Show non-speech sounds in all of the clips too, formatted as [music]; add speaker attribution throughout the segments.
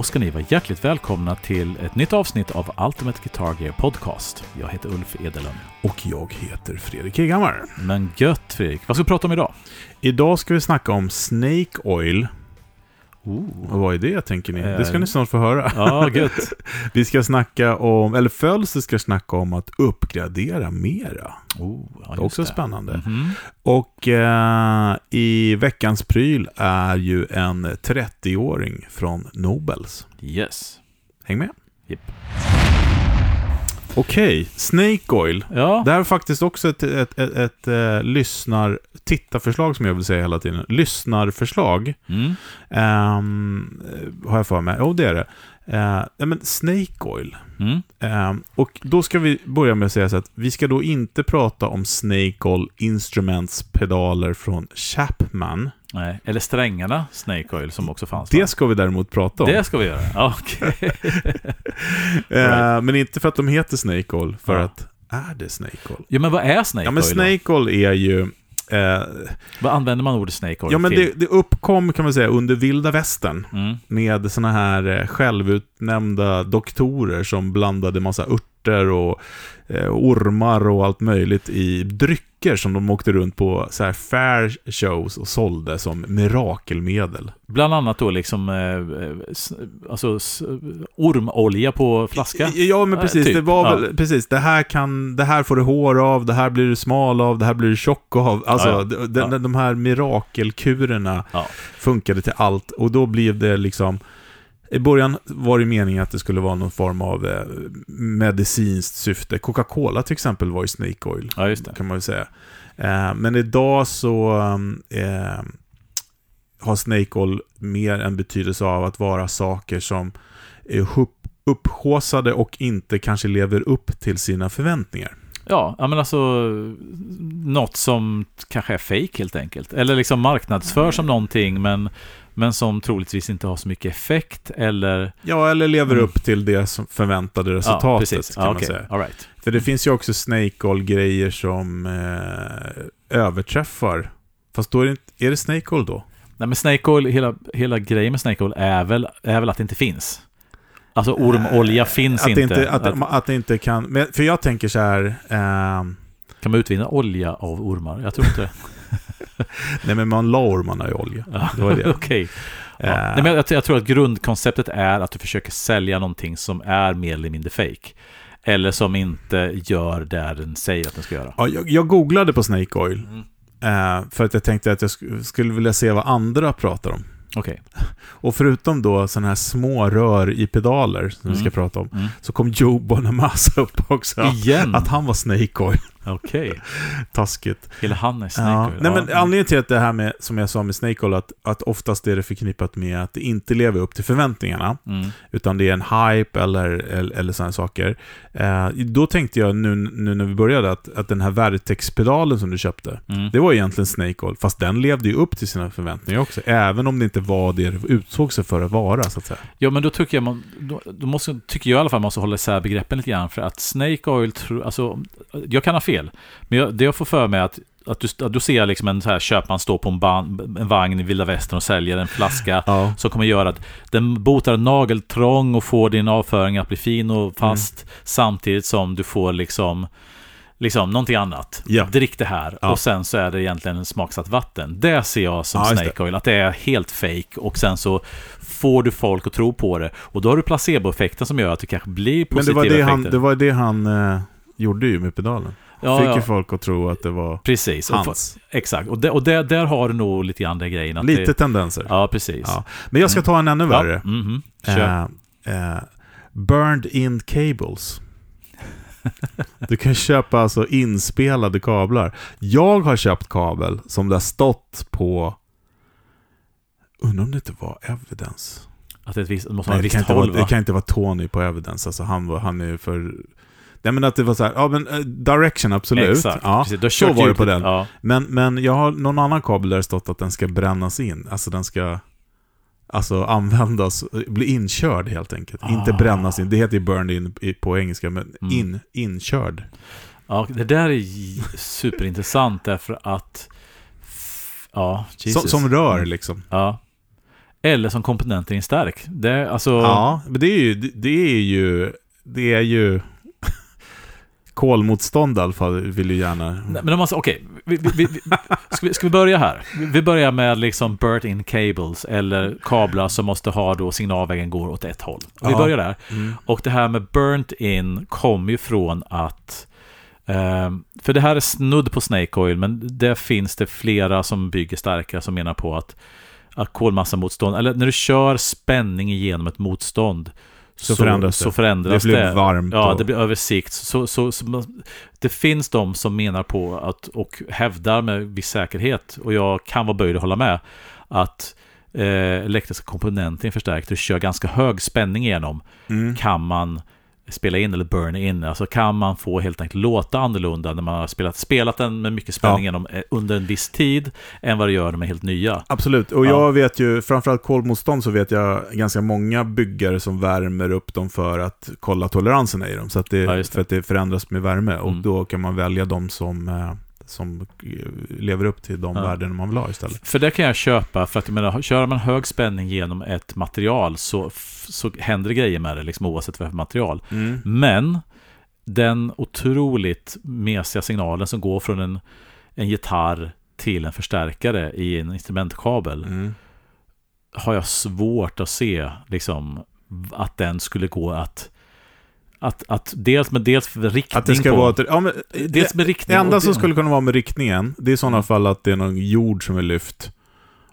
Speaker 1: Då ska ni vara hjärtligt välkomna till ett nytt avsnitt av Ultimate Guitar Gear Podcast. Jag heter Ulf Edelund.
Speaker 2: Och jag heter Fredrik Eghammar.
Speaker 1: Men gött Fredrik, vad ska vi prata om idag?
Speaker 2: Idag ska vi snacka om Snake Oil. Och vad är det tänker ni?
Speaker 1: Eh.
Speaker 2: Det ska ni snart få höra.
Speaker 1: Ja, gött. [laughs]
Speaker 2: Vi ska snacka om, eller Fölster ska snacka om att uppgradera mera.
Speaker 1: Oh, ja,
Speaker 2: Det är också
Speaker 1: det.
Speaker 2: spännande.
Speaker 1: Mhm.
Speaker 2: Och eh, i veckans pryl är ju en 30-åring från Nobels.
Speaker 1: Yes.
Speaker 2: Häng med.
Speaker 1: Japp.
Speaker 2: Okej, Snake Oil.
Speaker 1: Ja,
Speaker 2: Det här är faktiskt också ett, ett, ett, ett, eh, lyssnar... Tittarförslag som jag vill säga hela tiden. Lyssnarförslag.
Speaker 1: mm.
Speaker 2: Ehm, har jag för mig. Jo, det är det. Nej, men Snake Oil.
Speaker 1: Mm.
Speaker 2: Ehm, och då ska vi börja med att säga så att vi ska då inte prata om Snake Oil Instruments pedaler från Chapman.
Speaker 1: Nej. Eller strängarna Snake Oil som också fanns.
Speaker 2: Det
Speaker 1: va?
Speaker 2: ska vi däremot prata om.
Speaker 1: det ska vi göra. Okej. [laughs]
Speaker 2: Ehm, men inte för att de heter Snake Oil, för
Speaker 1: Ja.
Speaker 2: att är det Snake Oil?
Speaker 1: Ja, men vad är Snake
Speaker 2: Ja, men
Speaker 1: Oil?
Speaker 2: Snake Oil är ju... eh,
Speaker 1: Vad använder man ordet Snake Oil
Speaker 2: ja, men
Speaker 1: till?
Speaker 2: det, det uppkom kan man säga under vilda västern.
Speaker 1: Mm.
Speaker 2: med såna här eh, självutnämnda doktorer som blandade massa örter och ormar och allt möjligt i drycker som de åkte runt på så här fair shows och sålde som mirakelmedel.
Speaker 1: Bland annat då liksom eh, eh, alltså, ormolja på flaska.
Speaker 2: Ja, men
Speaker 1: Eh,
Speaker 2: precis.
Speaker 1: typ,
Speaker 2: Det var
Speaker 1: ja.
Speaker 2: väl, precis. Det här, kan, det här får du hår av, det här blir du smal av, det här blir du tjock av. Alltså,
Speaker 1: Ja, ja.
Speaker 2: de, de, de här mirakelkurerna funkade till allt. Och då blev det liksom... I början var det meningen att det skulle vara någon form av eh, medicinskt syfte. Coca-Cola till exempel var ju Snake Oil,
Speaker 1: ja, just det.
Speaker 2: kan man väl säga. Eh, men idag så eh, har Snake Oil mer en betydelse av att vara saker som är upp, upphåsade och inte kanske lever upp till sina förväntningar.
Speaker 1: Ja, ja, men alltså något som kanske är fake helt enkelt. Eller liksom marknadsför som någonting men, men som troligtvis inte har så mycket effekt eller...
Speaker 2: Ja, eller lever
Speaker 1: Mm.
Speaker 2: upp till det som förväntade resultatet,
Speaker 1: ja, precis.
Speaker 2: kan
Speaker 1: Ja,
Speaker 2: man
Speaker 1: okej.
Speaker 2: säga.
Speaker 1: All right.
Speaker 2: För det finns ju också Snake Oil-grejer som eh, överträffar. Fast då är det, inte, är det Snake Oil då?
Speaker 1: Nej, men Snake Oil, hela, hela grejen med Snake Oil är väl, är väl att det inte finns. Alltså ormolja finns
Speaker 2: att
Speaker 1: inte.
Speaker 2: Inte att,
Speaker 1: Att-
Speaker 2: att det inte kan... Men, för jag tänker så här... ehm,
Speaker 1: Kan man utvinna olja av ormar? Jag tror inte det. [laughs]
Speaker 2: nej, men man la ormarna i olja.
Speaker 1: Ja,
Speaker 2: Det var det. [laughs]
Speaker 1: Okej. Ja.
Speaker 2: Eh,
Speaker 1: Nej, men jag, jag tror att grundkonceptet är att du försöker sälja någonting som är mer eller mindre fake. Eller som inte gör det den säger att den ska göra.
Speaker 2: ja, jag, jag googlade på Snake Oil.
Speaker 1: Mm.
Speaker 2: eh, för att jag tänkte att jag sk- skulle vilja se vad andra pratar om.
Speaker 1: Okej. [laughs]
Speaker 2: Och förutom då sådana här små rör i pedaler, som vi ska
Speaker 1: Mm.
Speaker 2: prata om,
Speaker 1: Mm.
Speaker 2: så kom Joe Bonamassa upp också.
Speaker 1: Igen?
Speaker 2: Att han var Snake Oil.
Speaker 1: Okej. [laughs]
Speaker 2: Taskigt.
Speaker 1: Hela han är Snake
Speaker 2: Ja. Nej, men anledningen till att det här med, som jag sa med Snake Oil, att, att oftast är det förknippat med att det inte lever upp till förväntningarna,
Speaker 1: Mm.
Speaker 2: utan det är en hype eller, eller, eller sådana saker. Eh, då tänkte jag nu, nu när vi började att, att den här Vertex-pedalen som du köpte,
Speaker 1: Mm.
Speaker 2: det var egentligen Snake Oil, fast den levde ju upp till sina förväntningar också, även om det inte var det det utsåg sig för att vara, så att säga.
Speaker 1: Ja, men då tycker jag, man, då, då måste, tycker jag i alla fall man måste hålla isär begreppen lite grann. För att Snake Oil, tro, alltså, jag kan ha fel. Men jag, det jag får för mig att, att du, att du ser liksom en så här köpman stå på en, ban, en vagn i vilda västern och säljer en flaska
Speaker 2: Ja.
Speaker 1: som kommer göra att den botar nageltrång och får din avföring att bli fin och fast samtidigt som du får liksom Liksom någonting annat.
Speaker 2: Ja.
Speaker 1: Drick det här.
Speaker 2: Ja.
Speaker 1: Och sen så är det egentligen en smaksatt vatten. Det ser jag som
Speaker 2: Ja,
Speaker 1: Snake Oil. Att det är helt fake. Och sen så får du folk att tro på det. Och då har du placeboeffekten som gör att det kanske blir
Speaker 2: Men det
Speaker 1: positiva
Speaker 2: var det han,
Speaker 1: effekter.
Speaker 2: det, var det han eh, gjorde ju med pedalen.
Speaker 1: Ja,
Speaker 2: Fick
Speaker 1: ja.
Speaker 2: ju folk att tro att det var
Speaker 1: Precis. Och,
Speaker 2: hans.
Speaker 1: exakt. Och, det, och det, där har du nog lite grann den grejen. Att
Speaker 2: Lite
Speaker 1: Det,
Speaker 2: tendenser.
Speaker 1: ja, precis.
Speaker 2: Ja. Men jag ska ta en ännu värre.
Speaker 1: Ja, mhm. Kör.
Speaker 2: Eh, eh, burned in cables. Du kan köpa alltså inspelade kablar. Jag har köpt kabel som det har stått på... Undrar om det inte var Evidence?
Speaker 1: Att det, visst, måste
Speaker 2: Nej, det, kan inte vara,
Speaker 1: håll,
Speaker 2: det kan inte vara Tony på Evidence. Alltså han, han är ju för... Nej men att det var så här, ja men eh, Direction absolut.
Speaker 1: Exakt.
Speaker 2: ja,
Speaker 1: precis. Du har
Speaker 2: så var det på den.
Speaker 1: Ja.
Speaker 2: Men, men jag har någon annan kabel där det stått att den ska brännas in. Alltså den ska alltså användas, bli inkörd helt enkelt. Inte
Speaker 1: Ah.
Speaker 2: brännas in. Det heter ju burned in på engelska, men
Speaker 1: Mm.
Speaker 2: in, inkörd.
Speaker 1: ja, det där är superintressant därför att... Ja, Jesus.
Speaker 2: Som, som rör
Speaker 1: Mm.
Speaker 2: liksom.
Speaker 1: Ja. Eller som komponenter i en stärk. Det, alltså,
Speaker 2: Ja, men det är ju... Det är ju... Det är ju... Kolmotstånd i alla fall vill ju gärna...
Speaker 1: Nej, men om man säger, okej, vi, vi, vi, vi- ska, vi, ska vi börja här? Vi- Vi börjar med liksom burnt-in cables, eller kablar som måste ha då signalvägen går åt ett håll. Vi
Speaker 2: Ja.
Speaker 1: börjar där.
Speaker 2: Mm.
Speaker 1: Och det här med burnt-in kommer ju från att ehm, för det här är snudd på Snake Oil, men det finns det flera som bygger starkare som menar på att, att kolmassamotstånd, eller när du kör spänning igenom ett motstånd
Speaker 2: Så förändras det.
Speaker 1: så förändras
Speaker 2: Det blir varmt
Speaker 1: Ja,
Speaker 2: och-
Speaker 1: det blir översikt. Så, så, så, det finns de som menar på att, och hävdar med viss säkerhet, och jag kan vara böjd att hålla med, att eh, elektriska komponenter i en förstärkare kör ganska hög spänning igenom,
Speaker 2: Mm.
Speaker 1: kan man spela in eller burn in. Alltså kan man få helt enkelt låta annorlunda när man har spelat, spelat den med mycket spänning
Speaker 2: Ja.
Speaker 1: genom, eh, under en viss tid än vad det gör med helt nya.
Speaker 2: Absolut, och
Speaker 1: Ja.
Speaker 2: jag vet ju, framförallt kolmotstånd så vet jag ganska många byggare som värmer upp dem för att kolla toleransen i dem. Så att det,
Speaker 1: Ja, det.
Speaker 2: För att det förändras med värme och
Speaker 1: Mm.
Speaker 2: då kan man välja de som, eh, som eh, lever upp till de
Speaker 1: Ja.
Speaker 2: värden man vill ha istället.
Speaker 1: För det kan jag köpa, för att jag menar, kör man hög spänning genom ett material så, så händer det grejer med det, liksom, oavsett vad för material. Men den otroligt mesiga signalen som går från en, en gitarr till en förstärkare i en instrumentkabel
Speaker 2: Mm.
Speaker 1: har jag svårt att se liksom, att den skulle gå att att, att dels med dels för riktning
Speaker 2: Att det ska
Speaker 1: på,
Speaker 2: vara... Ett, ja, men,
Speaker 1: dels med
Speaker 2: det
Speaker 1: riktning
Speaker 2: enda
Speaker 1: och
Speaker 2: som
Speaker 1: det-
Speaker 2: skulle kunna vara med riktningen, det är i sådana fall att det är någon jord som är lyft.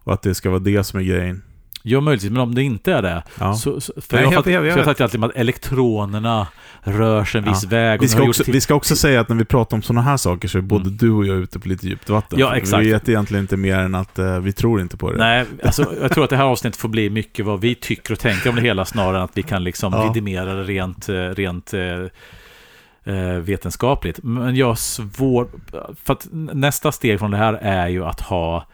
Speaker 2: Och att det ska vara det som är grejen.
Speaker 1: Ja, möjligtvis, men om det inte är det
Speaker 2: Ja.
Speaker 1: så, så, för
Speaker 2: Nej,
Speaker 1: jag,
Speaker 2: jag
Speaker 1: fatt,
Speaker 2: jag
Speaker 1: för jag fattar alltid att elektronerna rör sig en viss
Speaker 2: Ja.
Speaker 1: väg och
Speaker 2: Vi ska, också, vi ska också säga att när vi pratar om sådana här saker så är både
Speaker 1: Mm.
Speaker 2: du och jag ute på lite djupt vatten.
Speaker 1: Ja, exakt.
Speaker 2: Vi vet egentligen inte mer än att eh, vi tror inte på det.
Speaker 1: Nej, [laughs] alltså, jag tror att det här avsnittet får bli mycket vad vi tycker och tänker om det hela snarare än att vi kan liksom
Speaker 2: Ja.
Speaker 1: vidimera det rent, eh, rent eh, vetenskapligt. Men jag har svår... För att nästa steg från det här är ju att ha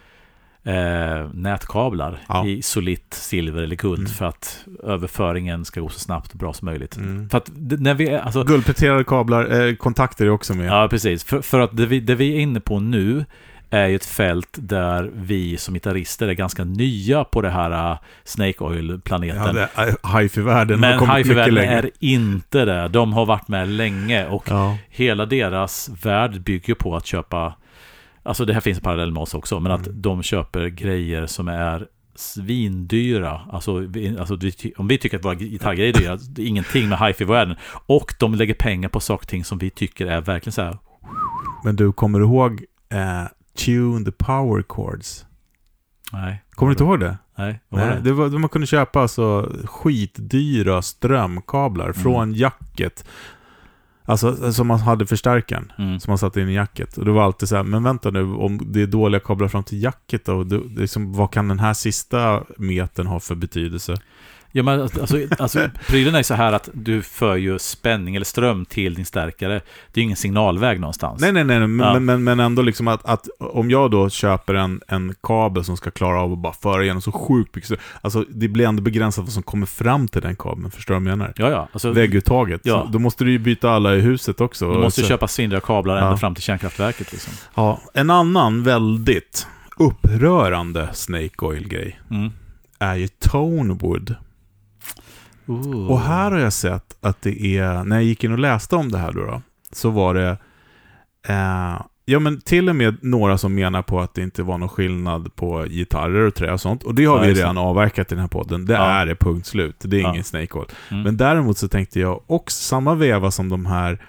Speaker 1: eh, nätkablar
Speaker 2: Ja.
Speaker 1: i solitt silver eller guld
Speaker 2: Mm.
Speaker 1: för att överföringen ska gå så snabbt och bra som möjligt.
Speaker 2: Mm.
Speaker 1: För att när vi alltså,
Speaker 2: Guldpläterade kablar, eh, kontakter är också med.
Speaker 1: Ja, precis. För, för att det vi, det vi är inne på nu är ju ett fält där vi som gitarrister är ganska nya på det här uh, Snake
Speaker 2: Ja,
Speaker 1: Oil-planeten.
Speaker 2: är- Hi-fi-världen har
Speaker 1: Men hifi-världen är inte det. De har varit med länge och
Speaker 2: Ja.
Speaker 1: hela deras värld bygger på att köpa Alltså det här finns en parallell med oss också, men att
Speaker 2: Mm.
Speaker 1: de köper grejer som är svindyra. Alltså, vi, alltså om vi tycker att våra gitarrgrejer är dyra, det är ingenting med hifi-världen. Och de lägger pengar på saker och ting som vi tycker är verkligen så här
Speaker 2: Men du, kommer du ihåg eh, Tune the Power Chords?
Speaker 1: Nej.
Speaker 2: Kommer du inte ihåg det?
Speaker 1: Nej, vad var
Speaker 2: Nej,
Speaker 1: det?
Speaker 2: det var, man kunde köpa alltså skitdyra strömkablar
Speaker 1: Mm.
Speaker 2: från jacket. Alltså som man hade förstärkaren.
Speaker 1: Mm.
Speaker 2: Som man satte in i jacket. Och det var alltid så här, men vänta nu, om det är dåliga kablar fram till jacket då, det, liksom, vad kan den här sista metern ha för betydelse?
Speaker 1: Ja, men alltså, alltså, prylen är så här att du för ju spänning eller ström till din stärkare. Det är ju ingen signalväg någonstans.
Speaker 2: Nej, nej, nej, men,
Speaker 1: Ja.
Speaker 2: men, men, ändå liksom att, att om jag då köper en, en kabel som ska klara av att bara föra igenom så sjukt mycket alltså det blir ändå begränsat vad som kommer fram till den kabeln, förstår du vad jag menar?
Speaker 1: Ja, ja. Alltså,
Speaker 2: Vägguttaget.
Speaker 1: Ja.
Speaker 2: Så Då måste du ju byta alla i huset också.
Speaker 1: du måste
Speaker 2: Så-
Speaker 1: köpa svindyra kablar ända
Speaker 2: Ja.
Speaker 1: fram till kärnkraftverket. Liksom.
Speaker 2: Ja, en annan väldigt upprörande Snake Oil-grej
Speaker 1: Mm.
Speaker 2: är ju Tonewood.
Speaker 1: Ooh.
Speaker 2: Och här har jag sett att det är, när jag gick in och läste om det här då, då så var det, eh, ja men till och med några som menar på att det inte var någon skillnad på gitarrer och trä och sånt. Och det har
Speaker 1: Ja,
Speaker 2: vi redan avverkat i den här podden. Det
Speaker 1: Ja.
Speaker 2: är det, punkt slut. Det är
Speaker 1: Ja.
Speaker 2: ingen Snake Oil.
Speaker 1: Mm.
Speaker 2: Men däremot så tänkte jag också, samma veva som de här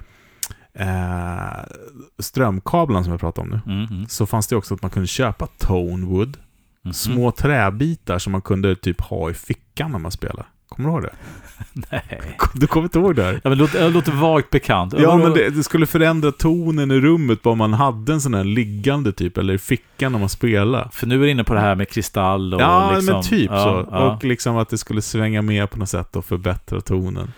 Speaker 2: eh, strömkablarna som jag pratade om nu,
Speaker 1: Mm, mm,
Speaker 2: så fanns det också att man kunde köpa Tonewood,
Speaker 1: mm.
Speaker 2: små träbitar som man kunde typ ha i fickan när man spelar. Kommer du ihåg det? [laughs]
Speaker 1: Nej.
Speaker 2: Du kommer inte ihåg det här?
Speaker 1: Ja, men låter, det låter vagt bekant.
Speaker 2: Ja, men det, det skulle förändra tonen i rummet bara man hade en sån här liggande typ, eller i fickan när man spelar.
Speaker 1: För nu är du inne på det här med kristall och
Speaker 2: ja,
Speaker 1: liksom,
Speaker 2: men typ
Speaker 1: ja,
Speaker 2: så.
Speaker 1: Ja,
Speaker 2: Och liksom att det skulle svänga med på något sätt och förbättra tonen.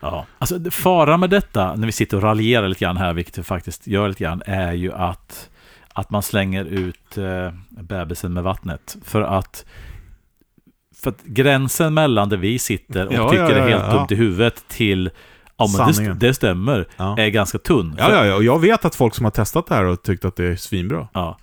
Speaker 1: ja. Alltså, faran med detta, när vi sitter och raljerar lite grann här, vilket vi faktiskt gör lite grann, är ju att, att man slänger ut eh, bebisen med vattnet. För att för att gränsen mellan där vi sitter och
Speaker 2: Ja,
Speaker 1: tycker
Speaker 2: ja,
Speaker 1: det är
Speaker 2: ja,
Speaker 1: helt
Speaker 2: ja.
Speaker 1: dumt i huvudet till Ja men det,
Speaker 2: Sanningen.
Speaker 1: det stämmer,
Speaker 2: Ja.
Speaker 1: är ganska tunn.
Speaker 2: Ja, ja, ja, och jag vet att folk som har testat det här och tyckt att det är svinbra.
Speaker 1: Ja.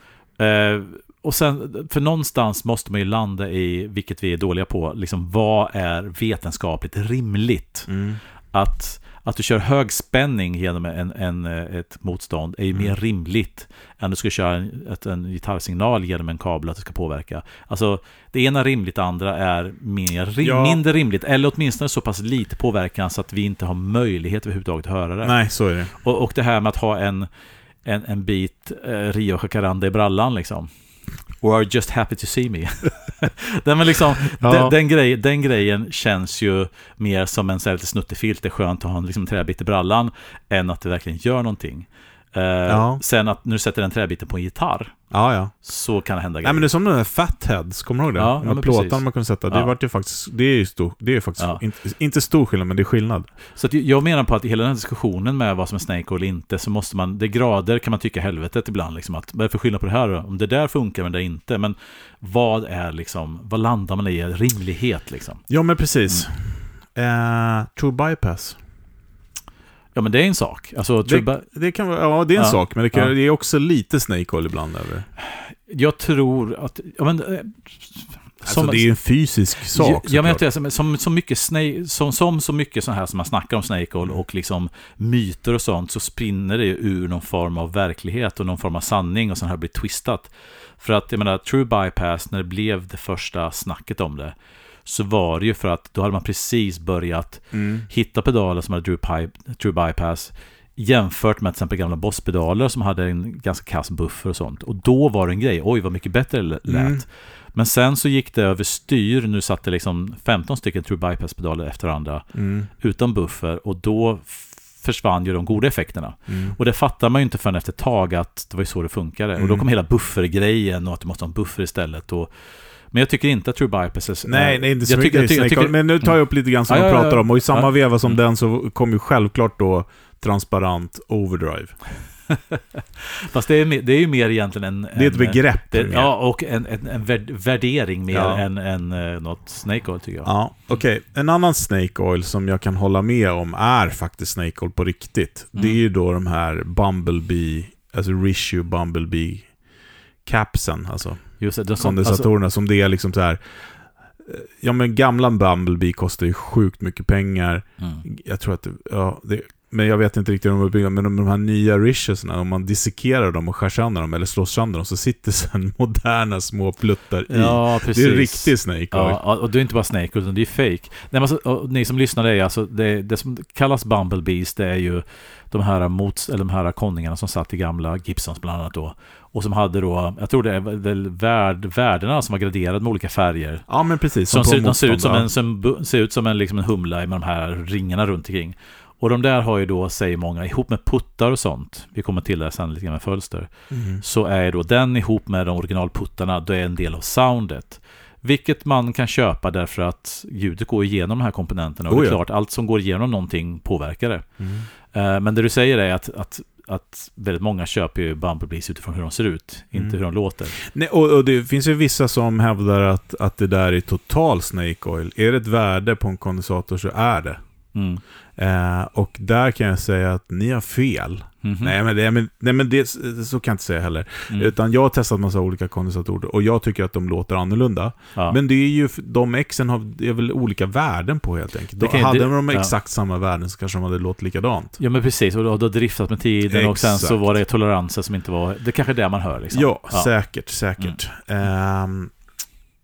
Speaker 1: Eh, och sen, för någonstans måste man ju landa i, vilket vi är dåliga på, liksom vad är vetenskapligt rimligt?
Speaker 2: Mm.
Speaker 1: Att, att du kör hög spänning genom en, en, ett motstånd är ju
Speaker 2: Mm.
Speaker 1: mer rimligt än att du ska köra en, ett, en gitarrsignal genom en kabel att det ska påverka. Alltså, det ena rimligt, det andra är mer, rim,
Speaker 2: Ja.
Speaker 1: mindre rimligt, eller åtminstone så pass lite påverkan så att vi inte har möjlighet överhuvudtaget att höra det.
Speaker 2: Nej, så är det.
Speaker 1: Och, och det här med att ha en, en, en bit eh, Rio Jacaranda i brallan liksom. Or just happy to see me. [laughs] den, men liksom,
Speaker 2: Ja.
Speaker 1: den, den, grej, den grejen känns ju mer som en så här lite snuttefilt. Det är skönt att ha en liksom, träbit i brallan än att det verkligen gör någonting. Eh,
Speaker 2: Ja.
Speaker 1: Sen att när du sätter den träbiten på en gitarr
Speaker 2: Ja, ja.
Speaker 1: så kan det hända
Speaker 2: Nej
Speaker 1: grejer.
Speaker 2: men det är som den där Fatheads, kommer du ihåg det?
Speaker 1: Ja,
Speaker 2: de
Speaker 1: ja,
Speaker 2: här
Speaker 1: men
Speaker 2: plåtarna
Speaker 1: precis.
Speaker 2: man kunde sätta. Det,
Speaker 1: Ja.
Speaker 2: vart ju faktiskt, det är ju stor, det är faktiskt, inte, inte stor skillnad, men det är skillnad.
Speaker 1: Så jag menar på att i hela den här diskussionen med vad som är Snake eller inte så måste man, det grader kan man tycka helvetet ibland liksom att vad är det för skillnad på det här då? Om det där funkar men det inte. Men vad är liksom, vad landar man i rimlighet liksom?
Speaker 2: Ja, men precis.
Speaker 1: Mm.
Speaker 2: Eh, true bypass.
Speaker 1: Ja men det är en sak. Alltså,
Speaker 2: Det, det kan vara, ja det är en
Speaker 1: Ja.
Speaker 2: sak, men det, kan,
Speaker 1: Ja.
Speaker 2: det är också lite Snake Oil ibland över.
Speaker 1: jag tror att, ja men... eh,
Speaker 2: Alltså det är ju en fysisk sak
Speaker 1: Ja, jag det är som, som, så mycket snake, som, som så mycket så här som man snackar om Snake Oil och liksom myter och sånt så sprinner det ju ur någon form av verklighet och någon form av sanning och har det blivit twistat. För att jag menar, True Bypass, när det blev det första snacket om det så var det ju för att då hade man precis börjat
Speaker 2: Mm.
Speaker 1: hitta pedaler som hade True, Bypass jämfört med till exempel gamla Boss-pedaler som hade en ganska kass buffer och sånt. Och då var det en grej, oj vad mycket bättre det lät.
Speaker 2: Mm.
Speaker 1: Men sen så gick det över styr, nu satt det liksom 15 stycken True Bypass-pedaler efter varandra
Speaker 2: Mm.
Speaker 1: utan buffer och då försvann ju de goda effekterna.
Speaker 2: Mm.
Speaker 1: Och det fattar man ju inte förrän efter ett tag att det var ju så det funkade. Och då
Speaker 2: Mm.
Speaker 1: kom hela buffergrejen och att du måste ha en buffer istället. Och, men jag tycker inte att True Bypass är...
Speaker 2: Nej, nej, inte så
Speaker 1: jag tycker,
Speaker 2: mycket
Speaker 1: jag tycker, jag
Speaker 2: Snake Oil.
Speaker 1: tycker,
Speaker 2: Men nu tar jag upp lite grann som
Speaker 1: Ja,
Speaker 2: pratar om. Och i samma veva som
Speaker 1: Mm.
Speaker 2: den så kom ju självklart då transparent overdrive. [laughs]
Speaker 1: Fast det är, det är ju mer egentligen en...
Speaker 2: Det är ett
Speaker 1: en,
Speaker 2: begrepp.
Speaker 1: Det, ja, och en, en, en värd- värdering mer
Speaker 2: Ja.
Speaker 1: än, än eh, något Snake Oil tycker jag.
Speaker 2: Ja, okej. En annan Snake Oil som jag kan hålla med om är faktiskt Snake Oil på riktigt.
Speaker 1: Mm.
Speaker 2: Det är ju då de här Bumblebee, alltså Rissue Bumblebee capsen, alltså
Speaker 1: Just det, de som,
Speaker 2: kondensatorerna som det är liksom så här. eh, Ja men gamla Bumblebee kostar ju sjukt mycket pengar.
Speaker 1: Alltså, mm.
Speaker 2: Jag tror att det, ja, det men jag vet inte riktigt hur de är byggda, men de, de här nya Rishesna, om man dissekerar dem och skär sönder dem, eller slår sönder dem, så sitter sen [laughs] moderna små pluttar i.
Speaker 1: Ja, precis.
Speaker 2: det är riktig Snake.
Speaker 1: Ja, och det är inte bara Snake utan det är fake. Nej, men alltså, ni som lyssnar, det är alltså det, det som kallas Bumblebees, det är ju de här mots, eller de här konningarna som satt i gamla Gibsons bland annat då. Och som hade då, jag tror det är väl värd, värdena som var graderade med olika färger.
Speaker 2: Ja, men precis.
Speaker 1: Som
Speaker 2: på
Speaker 1: ser, de ser ut som en, som, ser ut som en, liksom en humla med de här ringarna runt omkring. Och de där har ju då, säger många, ihop med puttar och sånt, vi kommer till det sen lite grann med fölster.
Speaker 2: Mm.
Speaker 1: så är då den ihop med de originalputtarna, då är en del av soundet. Vilket man kan köpa därför att ljudet går igenom de här komponenterna. Och
Speaker 2: Oh
Speaker 1: det är
Speaker 2: ja.
Speaker 1: klart, allt som går igenom någonting påverkar det.
Speaker 2: Mm.
Speaker 1: Eh, Men det du säger är att, att, att väldigt många köper ju Bumblebees utifrån hur de ser ut,
Speaker 2: Mm.
Speaker 1: inte hur de låter.
Speaker 2: Nej, och, och det finns ju vissa som hävdar att, att det där är total Snake Oil. Är det ett värde på en kondensator så är det.
Speaker 1: Mm.
Speaker 2: Eh, och där kan jag säga att ni har fel.
Speaker 1: Mhm.
Speaker 2: Nej, men, det, nej, men det, så kan jag inte säga heller.
Speaker 1: Mm.
Speaker 2: Utan jag har testat massa olika kondensatorer och jag tycker att de låter annorlunda.
Speaker 1: Ja.
Speaker 2: Men det är ju, de exen har, är väl olika värden på helt enkelt. Då
Speaker 1: kan
Speaker 2: hade
Speaker 1: det-
Speaker 2: de
Speaker 1: ja.
Speaker 2: exakt samma värden så kanske de hade låtit likadant.
Speaker 1: Ja men precis, och då har driftat med tiden och sen så
Speaker 2: Exakt.
Speaker 1: var det toleranser som inte var... Det är kanske är det man hör liksom.
Speaker 2: Ja, säkert, säkert. Ehm,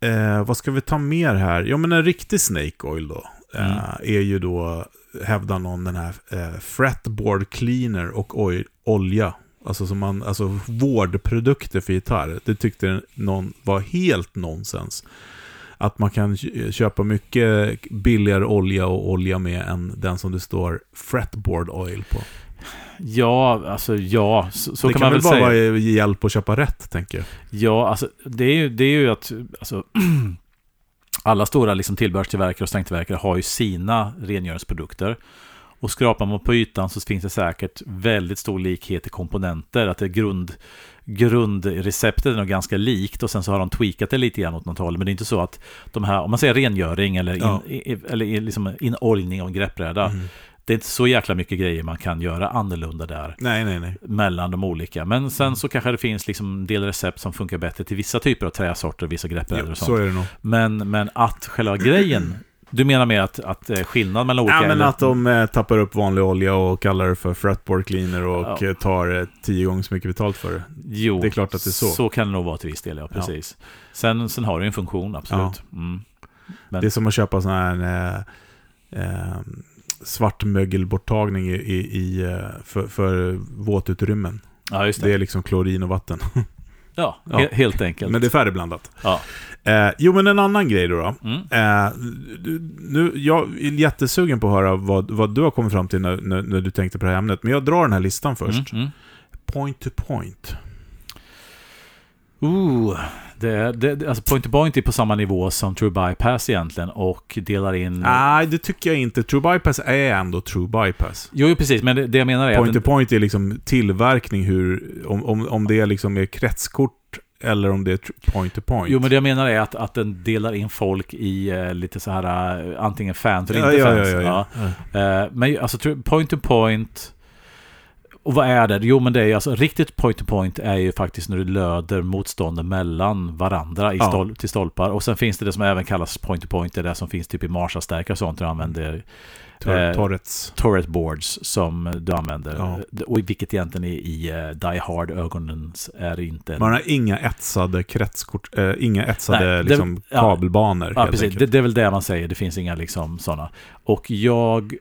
Speaker 2: eh, vad ska vi ta mer här? Ja, men en riktig Snake Oil då. Eh,
Speaker 1: Mm.
Speaker 2: är ju då, hävdar någon, den här eh, fretboard cleaner och olja. Alltså, som man, alltså vårdprodukter för gitarr. Det tyckte någon var helt nonsens. Att man kan kö- köpa mycket billigare olja och olja med än den som det står fretboard oil på.
Speaker 1: Ja, alltså ja, så, så
Speaker 2: det
Speaker 1: kan
Speaker 2: kan
Speaker 1: man
Speaker 2: väl
Speaker 1: väl
Speaker 2: bara
Speaker 1: säga.
Speaker 2: vara hjälp att köpa rätt, tänker jag.
Speaker 1: Ja, alltså det är ju, det är ju att alltså, [clears throat] alla stora liksom, tillbehörstillverkare och strängtillverkare har ju sina rengöringsprodukter. Och skrapar man på ytan så finns det säkert väldigt stor likhet i komponenter. Att det grund, grundreceptet är nog ganska likt och sen så har de tweakat det lite grann åt något håll. Men det är inte så att de här, om man säger rengöring eller, in,
Speaker 2: Ja.
Speaker 1: eller liksom inoljning av en greppbräda.
Speaker 2: Mm.
Speaker 1: Det är inte så jäkla mycket grejer man kan göra annorlunda där
Speaker 2: Nej, nej, nej.
Speaker 1: mellan de olika. Men sen så kanske det finns liksom en del recept som funkar bättre till vissa typer av träsorter, vissa greppbrädor och
Speaker 2: så
Speaker 1: sånt.
Speaker 2: är det nog.
Speaker 1: Men, men att själva grejen, du menar med att, att eh, skillnad mellan olika...
Speaker 2: Ja, men att de eh, tappar upp vanlig olja och kallar det för fretboard cleaner och
Speaker 1: Ja.
Speaker 2: eh, tar eh, tio gånger så mycket betalt för det.
Speaker 1: Jo,
Speaker 2: Det är klart att det är så.
Speaker 1: Så kan det nog vara till viss del, ja. Precis. Sen, sen har det ju en funktion, absolut. Mm. Men-
Speaker 2: Det är som att köpa sån här eh, svartmögelborttagning i, i, eh, för, för våtutrymmen.
Speaker 1: Ja, just det.
Speaker 2: Det är liksom klorin och vatten. [laughs]
Speaker 1: Ja,
Speaker 2: Ja.
Speaker 1: he- helt enkelt.
Speaker 2: Men det är färdigblandat.
Speaker 1: Ja.
Speaker 2: Eh, jo, men en annan grej då. då.
Speaker 1: Mm.
Speaker 2: Eh, du- nu, jag är jättesugen på att höra vad, vad du har kommit fram till när, när, när du tänkte på det här ämnet. Men jag drar den här listan först.
Speaker 1: Mm. Mm.
Speaker 2: Point to point.
Speaker 1: Ooh, det, det, alltså point to point är på samma nivå som True Bypass egentligen och delar in...
Speaker 2: Nej, det tycker jag inte. True bypass är ändå true bypass.
Speaker 1: Jo, precis, men det, det jag menar är
Speaker 2: Point to point är liksom tillverkning, hur, om, om, om det är liksom är kretskort eller om det är point to point.
Speaker 1: Jo, men det jag menar är att, att den delar in folk i eh, lite så här eh, antingen fans eller
Speaker 2: ja,
Speaker 1: inte
Speaker 2: ja,
Speaker 1: fans.
Speaker 2: ja, ja, ja.
Speaker 1: Eh, men alltså point to point och vad är det? Jo men det är ju alltså riktigt point to point är ju faktiskt när du löder motstånden mellan varandra i
Speaker 2: Ja.
Speaker 1: stol- till stolpar. Och sen finns det det som även kallas point to point, det är det som finns typ i Marshall-stärkare och sånt du använder.
Speaker 2: Tor-
Speaker 1: eh,
Speaker 2: Torrets.
Speaker 1: Boards som du använder.
Speaker 2: Ja.
Speaker 1: Och vilket egentligen i, i uh, Die Hard-ögonen är inte. en-
Speaker 2: Man har inga etsade kretskort, eh, inga etsade
Speaker 1: Nej, det-
Speaker 2: liksom,
Speaker 1: ja.
Speaker 2: kabelbanor.
Speaker 1: Ja,
Speaker 2: helt
Speaker 1: precis. Det, det är väl det man säger. Det finns inga liksom sådana. Och jag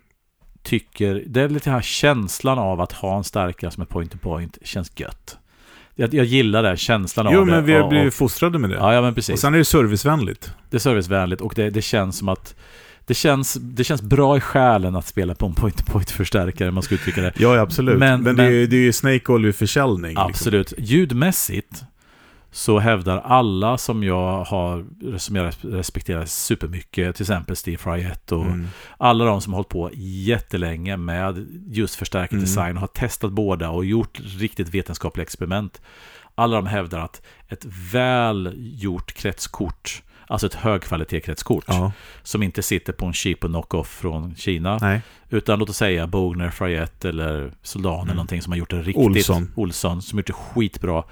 Speaker 1: tycker, det är lite här känslan av att ha en stärkare som är point to point känns gött. Jag, jag gillar den känslan
Speaker 2: Jo,
Speaker 1: av det.
Speaker 2: men vi har
Speaker 1: och-
Speaker 2: blivit
Speaker 1: och-
Speaker 2: fostrade med det.
Speaker 1: Ja, ja, men
Speaker 2: och
Speaker 1: precis.
Speaker 2: sen är det servicevänligt.
Speaker 1: Det är servicevänligt och det, det känns som att det känns, det känns bra i själen att spela på en point-to-point-förstärkare, om man ska uttrycka det.
Speaker 2: Ja, absolut.
Speaker 1: Men-
Speaker 2: Men, det, är,
Speaker 1: men-
Speaker 2: ju- det är ju Snake Oil försäljning. liksom.
Speaker 1: Absolut. Ljudmässigt så hävdar alla som jag har, som jag respekterar supermycket, till exempel Steve Fryett och
Speaker 2: Mm.
Speaker 1: alla de som har hållit på jättelänge med just förstärkt
Speaker 2: Mm.
Speaker 1: design och har testat båda och gjort riktigt vetenskapliga experiment. Alla de hävdar att ett väl gjort kretskort, alltså ett högkvalitetskretskort,
Speaker 2: Ja,
Speaker 1: som inte sitter på en cheap och knock-off från Kina,
Speaker 2: nej.
Speaker 1: utan låt oss säga Bogner, Fryett eller Soldan eller
Speaker 2: Mm.
Speaker 1: någonting som har gjort det riktigt.
Speaker 2: Olsson.
Speaker 1: Olsson, som gjort det skitbra.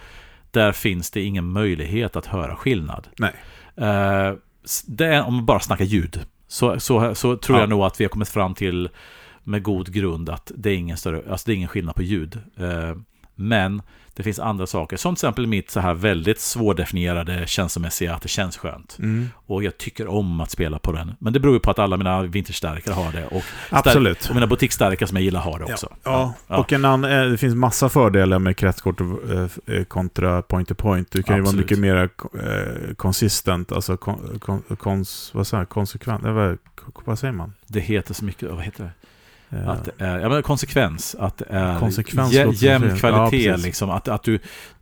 Speaker 1: Där finns det ingen möjlighet att höra skillnad.
Speaker 2: Nej.
Speaker 1: Eh, det om man bara snackar ljud, så, så, så tror
Speaker 2: Ja.
Speaker 1: jag nog att vi har kommit fram till med god grund att det är ingen, större, alltså det är ingen skillnad på ljud. Eh, men det finns andra saker, som till exempel mitt så här väldigt svårdefinierade känslomässiga, att det känns skönt.
Speaker 2: Mm.
Speaker 1: Och jag tycker om att spela på den. Men det beror ju på att alla mina vinterstärkare har det. Och,
Speaker 2: Absolut.
Speaker 1: och mina butikstärkare som jag gillar har det också.
Speaker 2: Ja,
Speaker 1: Ja.
Speaker 2: och en annan, eh, det finns massa fördelar med kretskort eh, kontra point to point. Du kan ju vara mycket mer eh, consistent, alltså kon, kon, kons, vad säger, konsekvent, eh, vad, vad säger man?
Speaker 1: Det heter så mycket, vad heter det?
Speaker 2: Eh,
Speaker 1: Att är, ja, men konsekvens. Att det är
Speaker 2: Konsekvens
Speaker 1: jä,
Speaker 2: så
Speaker 1: jämn kvalitet.
Speaker 2: Ja,
Speaker 1: liksom. att, att du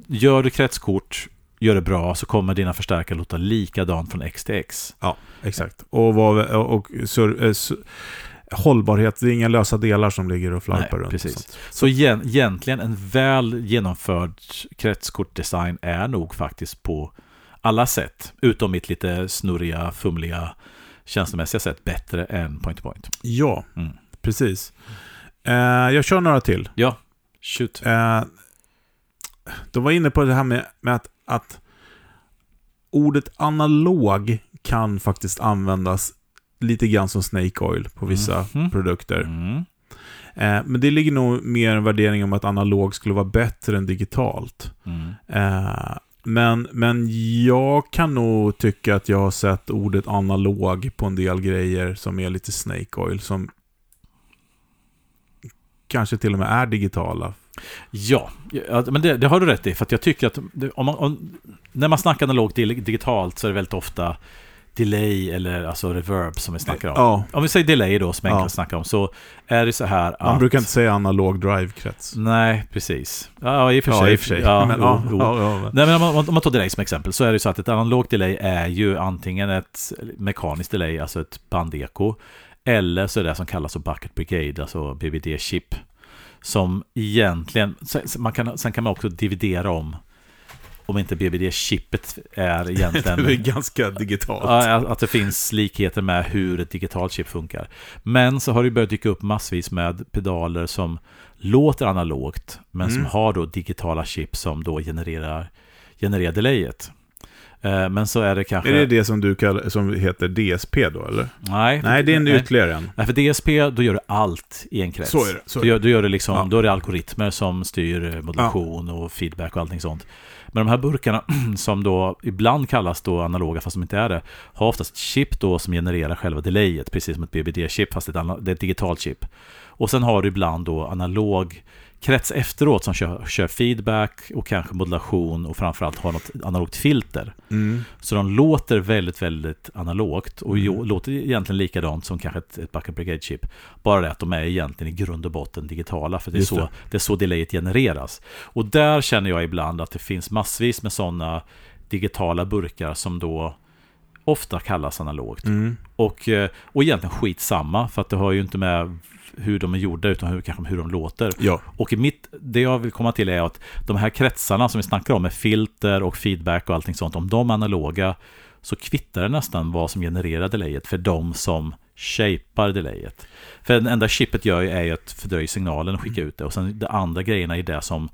Speaker 1: gör du kretskort, gör det bra, så kommer dina förstärkare låta likadant från X till X.
Speaker 2: Exakt. Och, vad, och, sur, eh, su, hållbarhet, det är inga lösa delar som ligger och flarpar runt.
Speaker 1: precis.
Speaker 2: sånt.
Speaker 1: Så igen, egentligen en väl genomförd kretskortdesign är nog faktiskt på alla sätt, utom mitt lite snurriga, fumliga, känslomässiga sätt, bättre än point to point.
Speaker 2: Ja,
Speaker 1: Mm.
Speaker 2: Precis. Eh, jag kör några till.
Speaker 1: Ja, shoot.
Speaker 2: Eh, de var inne på det här med, med att, att ordet analog kan faktiskt användas lite grann som Snake Oil på vissa
Speaker 1: Mhm.
Speaker 2: produkter.
Speaker 1: Mm.
Speaker 2: Eh, men det ligger nog mer en värdering om att analog skulle vara bättre än digitalt.
Speaker 1: Mm.
Speaker 2: Eh, men, men jag kan nog tycka att jag har sett ordet analog på en del grejer som är lite Snake Oil, som kanske till och med är digitala.
Speaker 1: Ja, men det, det har du rätt i. För att jag tycker att om man, om, när man snackar analogt dig- digitalt så är det väldigt ofta delay eller alltså reverb som vi snackar om.
Speaker 2: Ja,
Speaker 1: Om vi säger delay då, som jag
Speaker 2: Ja.
Speaker 1: snackar om, så är det så här att...
Speaker 2: man brukar inte säga analog drive-krets.
Speaker 1: Nej, precis. Ja, i och för
Speaker 2: Ja,
Speaker 1: sig.
Speaker 2: i och för sig.
Speaker 1: Ja, [laughs]
Speaker 2: men,
Speaker 1: jo,
Speaker 2: ja,
Speaker 1: jo.
Speaker 2: ja, ja, men-
Speaker 1: Nej, men om man, om man tar delay som exempel så är det så att ett analogt delay är ju antingen ett mekaniskt delay, alltså ett bandeko, eller så är det det som kallas för bucket brigade, alltså BBD-chip. Som egentligen, man kan, sen kan man också dividera om om inte BBD-chippet är [laughs]
Speaker 2: Det
Speaker 1: egentligen...
Speaker 2: är ganska digitalt.
Speaker 1: Att det finns likheter med hur ett digitalt chip funkar. Men så har det börjat dyka upp massvis med pedaler som låter analogt, men som
Speaker 2: Mm.
Speaker 1: har då digitala chip som då genererar, genererar delayet. Eh, Men så är det kanske...
Speaker 2: Är det det som du kallar, som heter DSP då eller?
Speaker 1: Nej,
Speaker 2: Nej, det är en
Speaker 1: nej.
Speaker 2: ytterligare en.
Speaker 1: Nej, för DSP, då gör du allt i en krets.
Speaker 2: Så är det, så är
Speaker 1: då, gör, då, gör det liksom,
Speaker 2: Ja.
Speaker 1: då är det algoritmer som styr eh, modulation och feedback och allting sånt. Men de här burkarna, [clears throat] som då ibland kallas då analoga, fast de inte är det, har oftast ett chip då som genererar själva delayet, precis som ett BBD-chip, fast det det är ett digitalt chip. Och sen har du ibland då analog krets efteråt som kör, kör feedback och kanske modulation och framförallt har något analogt filter.
Speaker 2: Mm.
Speaker 1: Så de låter väldigt, väldigt analogt och
Speaker 2: Mm.
Speaker 1: låter egentligen likadant som kanske ett, ett Backup Brigade-chip. Bara det att de är egentligen i grund och botten digitala, för det är,
Speaker 2: Just
Speaker 1: så,
Speaker 2: det.
Speaker 1: det. är så delayet genereras. Och där känner jag ibland att det finns massvis med sådana digitala burkar som då ofta kallas analogt.
Speaker 2: Mm.
Speaker 1: Och, eh, och egentligen skitsamma, för att det har ju inte med hur de är gjorda, utan hur, kanske hur de låter.
Speaker 2: Ja.
Speaker 1: Och i mitt, det jag vill komma till är att de här kretsarna som vi snackar om med filter och feedback och allting sånt, om de är analoga så kvittar det nästan vad som genererar delayet för de som shapar delayet. För det enda chippet gör ju är att fördröja signalen och skicka ut det och sen de andra grejerna är det som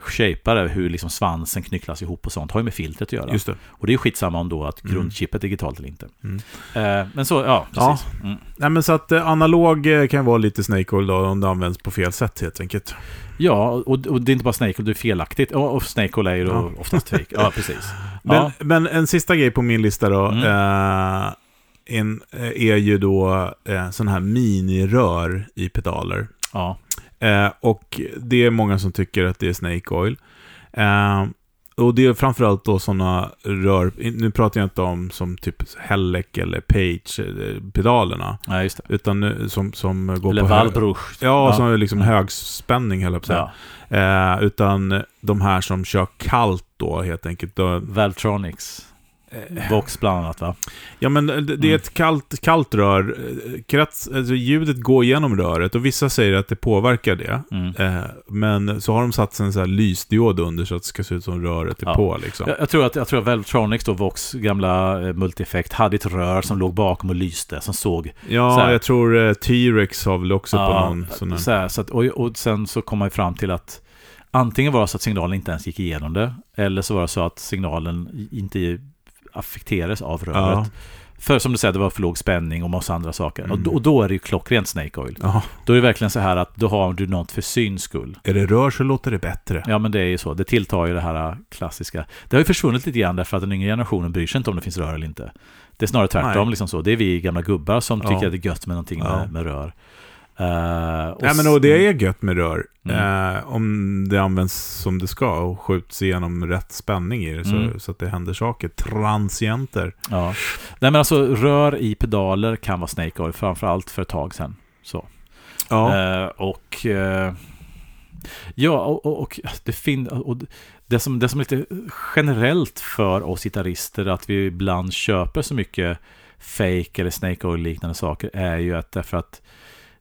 Speaker 1: shapar det, hur liksom svansen knycklas ihop och sånt, har ju med filtret att göra.
Speaker 2: Just det.
Speaker 1: Och det är ju skitsamma om då att
Speaker 2: Mm.
Speaker 1: grundchippet är digitalt eller inte.
Speaker 2: Mm.
Speaker 1: Eh, men så, ja,
Speaker 2: Ja.
Speaker 1: precis. Mm.
Speaker 2: Nej men så att eh, analog eh, kan vara lite snake oil då om det används på fel sätt helt enkelt.
Speaker 1: Ja, och, och det är inte bara Snake, det är felaktigt. Och, och Snake är ju då
Speaker 2: Ja.
Speaker 1: oftast fake. Ja, [laughs] precis.
Speaker 2: Men,
Speaker 1: Ja,
Speaker 2: men en sista grej på min lista då.
Speaker 1: Mm.
Speaker 2: Eh, en, är ju då eh, sån här minirör i pedaler.
Speaker 1: ja,
Speaker 2: Eh, och det är många som tycker att det är Snake Oil. Eh, och det är framförallt då sådana rör, nu pratar jag inte om som typ Hellec eller Page-pedalerna.
Speaker 1: ja, just det.
Speaker 2: Utan som, som går
Speaker 1: Eller
Speaker 2: på
Speaker 1: Valbruch.
Speaker 2: Ja, som är liksom högspänning höll jag på.
Speaker 1: Ja.
Speaker 2: Eh, utan de här som kör kallt då helt enkelt.
Speaker 1: Valtronics.
Speaker 2: Eh,
Speaker 1: Vox bland annat va?
Speaker 2: Ja, men det, det är
Speaker 1: Mm.
Speaker 2: ett kallt, kallt rör. Eh, Krets, alltså ljudet går genom röret och vissa säger att det påverkar det.
Speaker 1: Mm.
Speaker 2: Eh, men så har de satt en sån här lysdiod under så att det ska se ut som röret är
Speaker 1: Ja.
Speaker 2: på. Liksom.
Speaker 1: Jag, jag tror att, jag tror att Valtronics då, Vox gamla eh, multieffekt, hade ett rör som låg bakom och lyste, som såg
Speaker 2: Ja,
Speaker 1: Så här.
Speaker 2: jag tror eh, T-Rex har väl också på
Speaker 1: Ja,
Speaker 2: någon sån här.
Speaker 1: så här, så att, och, och sen så kom man fram till att antingen var det så att signalen inte ens gick igenom det, eller så var det så att signalen inte affekterades av röret.
Speaker 2: Ja.
Speaker 1: För som du säger, det var för låg spänning och massa andra saker.
Speaker 2: Mm.
Speaker 1: Och, då, och då är det ju klockrent Snake Oil.
Speaker 2: Ja,
Speaker 1: Då är det verkligen så här att då har du något för syns skull.
Speaker 2: är det rör så låter det bättre.
Speaker 1: Ja, men det är ju så. Det tilltar ju det här klassiska. Det har ju försvunnit lite grann därför att den yngre generationen bryr sig inte om det finns rör eller inte. Det är snarare tvärtom.
Speaker 2: Nej.
Speaker 1: Liksom så. Det är vi gamla gubbar som
Speaker 2: Ja.
Speaker 1: tycker att det är gött med någonting
Speaker 2: Ja.
Speaker 1: med, med rör. Eh, och
Speaker 2: Nej, men och det är gött med rör.
Speaker 1: Mm.
Speaker 2: Eh, om det används som det ska och skjuts igenom rätt spänning i det så,
Speaker 1: Mm.
Speaker 2: så att det händer saker. Transienter.
Speaker 1: Ja. Nej men alltså rör i pedaler kan vara Snake Oil, framförallt för ett tag sedan. Så.
Speaker 2: Ja.
Speaker 1: Eh, och ja, och, och, och det fin- och det som, det som är lite generellt för oss gitarrister att vi ibland köper så mycket fake eller Snake Oil liknande saker är ju att därför att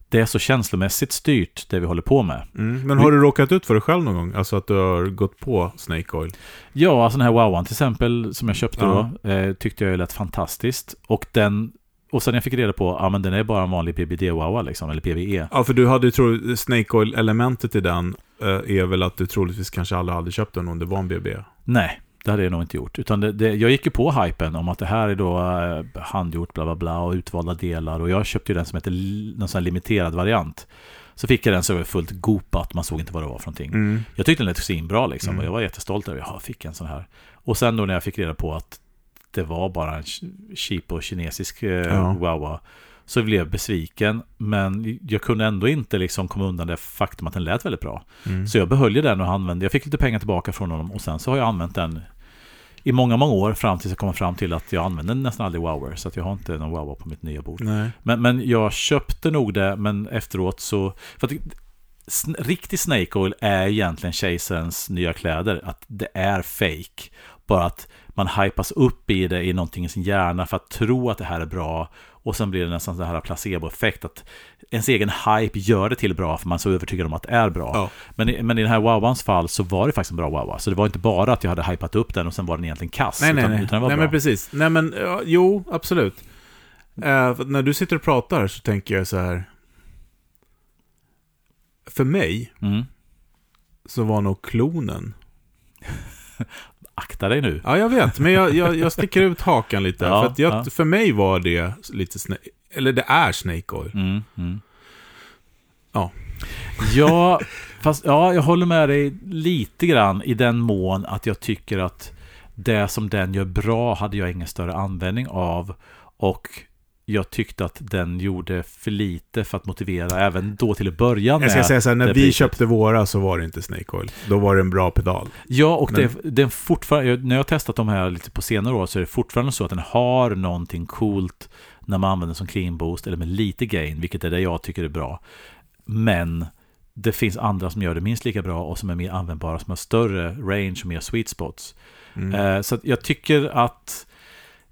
Speaker 1: det är så känslomässigt styrt det vi håller på med.
Speaker 2: Mm. Men har du råkat ut för det själv någon gång? Alltså att du har gått på Snake Oil?
Speaker 1: Ja, alltså den här Wowan till exempel som jag köpte
Speaker 2: Ja.
Speaker 1: då eh, tyckte jag lät fantastiskt. Och den och sen jag fick reda på, ja men den är bara en vanlig PBD-Wowa liksom, eller PVE.
Speaker 2: Ja, för du hade ju tro Snake Oil-elementet i den eh, är väl att du troligtvis kanske aldrig hade köpt den om det var en BB.
Speaker 1: Nej, det hade jag nog inte gjort. Utan det, det, jag gick ju på hypen om att det här är då eh, handgjort bla bla bla och utvalda delar. Och jag köpte ju den som heter någon sån limiterad variant. Så fick jag den så fullt gopat, man såg inte vad det var för någonting.
Speaker 2: Mm.
Speaker 1: Jag tyckte den lät svinbra liksom
Speaker 2: Mm.
Speaker 1: och jag var jättestolt över att jag fick en sån här. Och sen då när jag fick reda på att det var bara en ch- cheap och kinesisk eh,
Speaker 2: Ja.
Speaker 1: Wawa så blev jag besviken. Men jag kunde ändå inte liksom komma undan det faktum att den lät väldigt bra.
Speaker 2: Mm.
Speaker 1: Så jag behöll den och använde, jag fick lite pengar tillbaka från honom och sen så har jag använt den i många, många år fram tills jag kom fram till att jag använder nästan aldrig Wower. Så att jag har inte någon Wower på mitt nya bord.
Speaker 2: Nej.
Speaker 1: Men, men jag köpte nog det, men efteråt så... För att riktig Snake Oil är egentligen kejsarens nya kläder. Att det är fake. bara att man hypas upp i det i någonting i sin hjärna för att tro att det här är bra. Och sen blir det nästan så här placeboeffekt att ens egen hype gör det till bra för man är så övertygad om att det är bra.
Speaker 2: Ja.
Speaker 1: Men, i, men i den här Wowans fall så var det faktiskt en bra Wowa. Så det var inte bara att jag hade hypat upp den och sen var den egentligen kass.
Speaker 2: Nej, nej,
Speaker 1: utan,
Speaker 2: nej.
Speaker 1: utan
Speaker 2: nej
Speaker 1: bra.
Speaker 2: men precis. Nej, men ja, jo, absolut. För när du sitter och pratar så tänker jag så här. För mig
Speaker 1: Mm.
Speaker 2: så var nog klonen. [laughs]
Speaker 1: Akta dig nu.
Speaker 2: Ja, jag vet, men jag, jag, jag sticker ut hakan lite.
Speaker 1: Ja,
Speaker 2: för, att jag,
Speaker 1: ja.
Speaker 2: för mig var det lite eller det är Snake Oil.
Speaker 1: Mm, mm.
Speaker 2: Ja.
Speaker 1: Ja, fast ja, jag håller med dig lite grann i den mån att jag tycker att det som den gör bra hade jag ingen större användning av. Och jag tyckte att den gjorde för lite för att motivera även då till att börja med.
Speaker 2: Jag ska säga så här, när vi köpte våra så var det inte Snake Oil. Då var det en bra pedal.
Speaker 1: Ja, och
Speaker 2: Men-
Speaker 1: det, den fortfarande, när jag har testat de här lite på senare år så är det fortfarande så att den har någonting coolt när man använder den som clean boost eller med lite gain, vilket är det jag tycker är bra. Men det finns andra som gör det minst lika bra och som är mer användbara, som har större range och mer sweet spots.
Speaker 2: Mm.
Speaker 1: Eh, så jag tycker att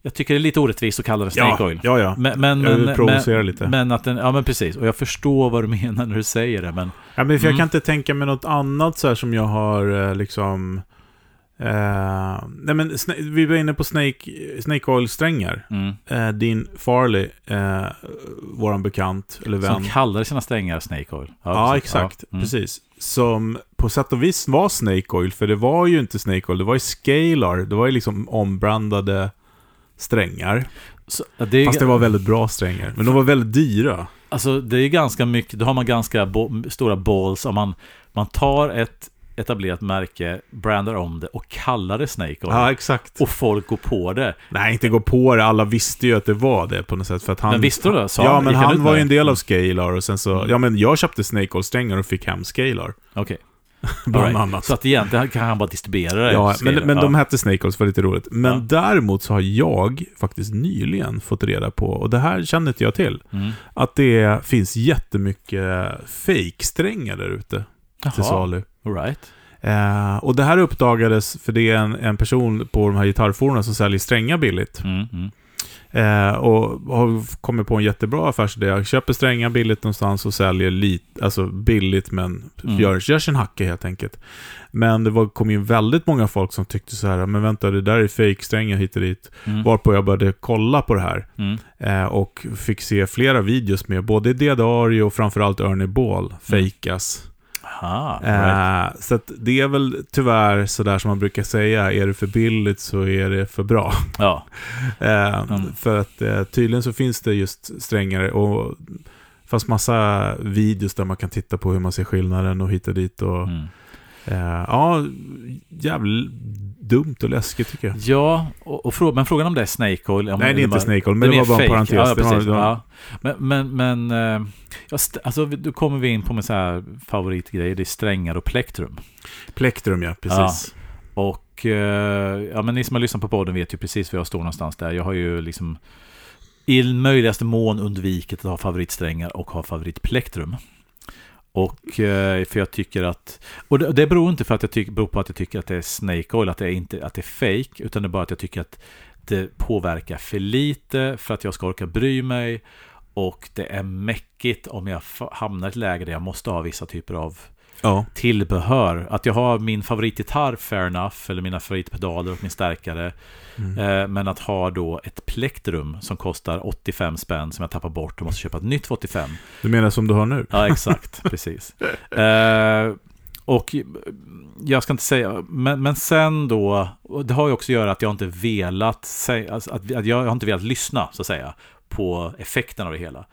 Speaker 1: jag tycker det är lite orättvist att kalla det Snake
Speaker 2: ja,
Speaker 1: Oil.
Speaker 2: ja, ja.
Speaker 1: Men, men,
Speaker 2: Jag
Speaker 1: men,
Speaker 2: provocera
Speaker 1: men,
Speaker 2: lite.
Speaker 1: men att den, ja men precis, och jag förstår vad du [laughs] menar när du säger det, men
Speaker 2: Ja, men för jag
Speaker 1: Mm.
Speaker 2: kan inte tänka mig något annat så här som jag har eh, liksom... Eh, nej men vi var inne på Snake, Snake Oil-strängar.
Speaker 1: mm.
Speaker 2: Eh, din Farley, eh, våran bekant, eller vän.
Speaker 1: som kallar sina strängar Snake Oil.
Speaker 2: Ja,
Speaker 1: precis.
Speaker 2: exakt.
Speaker 1: Ja, mm.
Speaker 2: Precis. Som på sätt och vis var Snake Oil, för det var ju inte Snake Oil, det var ju Scalar. Det var ju liksom ombrandade strängar.
Speaker 1: Så, det
Speaker 2: Fast det var väldigt bra strängar. Men de var väldigt dyra.
Speaker 1: Alltså det är ganska mycket, då har man ganska bo, stora balls om man, man tar ett etablerat märke, brandar om det och kallar det Snake Oil.
Speaker 2: Ja, exakt.
Speaker 1: Och folk går på det.
Speaker 2: Nej, inte gå på det. Alla visste ju att det var det på något sätt. För att han,
Speaker 1: Men visste du det? Sa
Speaker 2: ja,
Speaker 1: han-
Speaker 2: men
Speaker 1: han
Speaker 2: han var ju en del av Scalar och sen så...
Speaker 1: Mm.
Speaker 2: Ja, men jag köpte Snake Oil-strängar och fick hem Scalar.
Speaker 1: Okej. [laughs]
Speaker 2: Bland
Speaker 1: right.
Speaker 2: annat.
Speaker 1: Så att egentligen kan han bara distribuera det.
Speaker 2: Ja, men, men
Speaker 1: ja.
Speaker 2: de hette Snake Oils, var lite roligt. Men
Speaker 1: Ja.
Speaker 2: däremot så har jag faktiskt nyligen fått reda på, och det här kände inte jag till,
Speaker 1: Mm.
Speaker 2: att det finns jättemycket fake-strängar där ute till salu.
Speaker 1: all right.
Speaker 2: Eh, och det här uppdagades för det är en, en person på de här gitarrforumen som säljer strängar billigt.
Speaker 1: Mm, mm.
Speaker 2: Eh, och har kommit på en jättebra affärsidé. Jag köper strängar billigt någonstans och säljer lite, alltså billigt men
Speaker 1: Mm.
Speaker 2: gör, gör sin hacke helt enkelt. Men det var, kom in väldigt många folk som tyckte så här, men vänta det där är fake-strängar hit och dit.
Speaker 1: Mm.
Speaker 2: Varpå jag började kolla på det här.
Speaker 1: Mm.
Speaker 2: Eh, och fick se flera videos med både Diadario och framförallt Ernie Ball fejkas.
Speaker 1: Aha, right.
Speaker 2: Eh, så det är väl tyvärr sådär som man brukar säga, är det för billigt så är det för bra.
Speaker 1: Ja, [laughs]
Speaker 2: Eh,
Speaker 1: Mm.
Speaker 2: För att eh, tydligen så finns det just strängare och fast massa videos där man kan titta på hur man ser skillnaden och hitta dit och
Speaker 1: mm.
Speaker 2: Eh, ja, jävligt dumt och läskigt tycker jag.
Speaker 1: Ja, och, och frå- men frågan om det är Snake Oil... om
Speaker 2: Nej, det är inte Snake Oil, men det var bara en parentes.
Speaker 1: Ja,
Speaker 2: var-
Speaker 1: precis.
Speaker 2: var-
Speaker 1: Ja. Men, men, men eh, ja, alltså, då kommer vi in på med så här favoritgrejer. Det är strängar och plektrum.
Speaker 2: Plektrum ja, precis.
Speaker 1: Och eh, ja, men ni som har lyssnat på podden vet ju precis var jag står någonstans där. Jag har ju liksom i möjligaste mån undvikit att ha favoritsträngar och ha favoritplektrum. Och eh, för jag tycker att, och det, det beror inte för att jag tycker, beror på att jag tycker att det är Snake Oil, att det är inte att det är fake, utan det är bara att jag tycker att det påverkar för lite för att jag ska orka bry mig. Och det är mäckigt om jag hamnar i ett läge där jag måste ha vissa typer av
Speaker 2: Ja.
Speaker 1: tillbehör. Att jag har min favoritgitarr, fair enough, eller mina favoritpedaler och min stärkare.
Speaker 2: Mm.
Speaker 1: Eh, men att ha då ett plektrum som kostar 85 spänn som jag tappar bort och måste köpa ett nytt för 85.
Speaker 2: Du menar som du har nu?
Speaker 1: Ja, exakt. [laughs] precis. Eh, och jag ska inte säga, men, men sen då, det har ju också att göra att jag inte velat säga, alltså att, att jag har inte velat lyssna, så att säga, på effekten av det hela.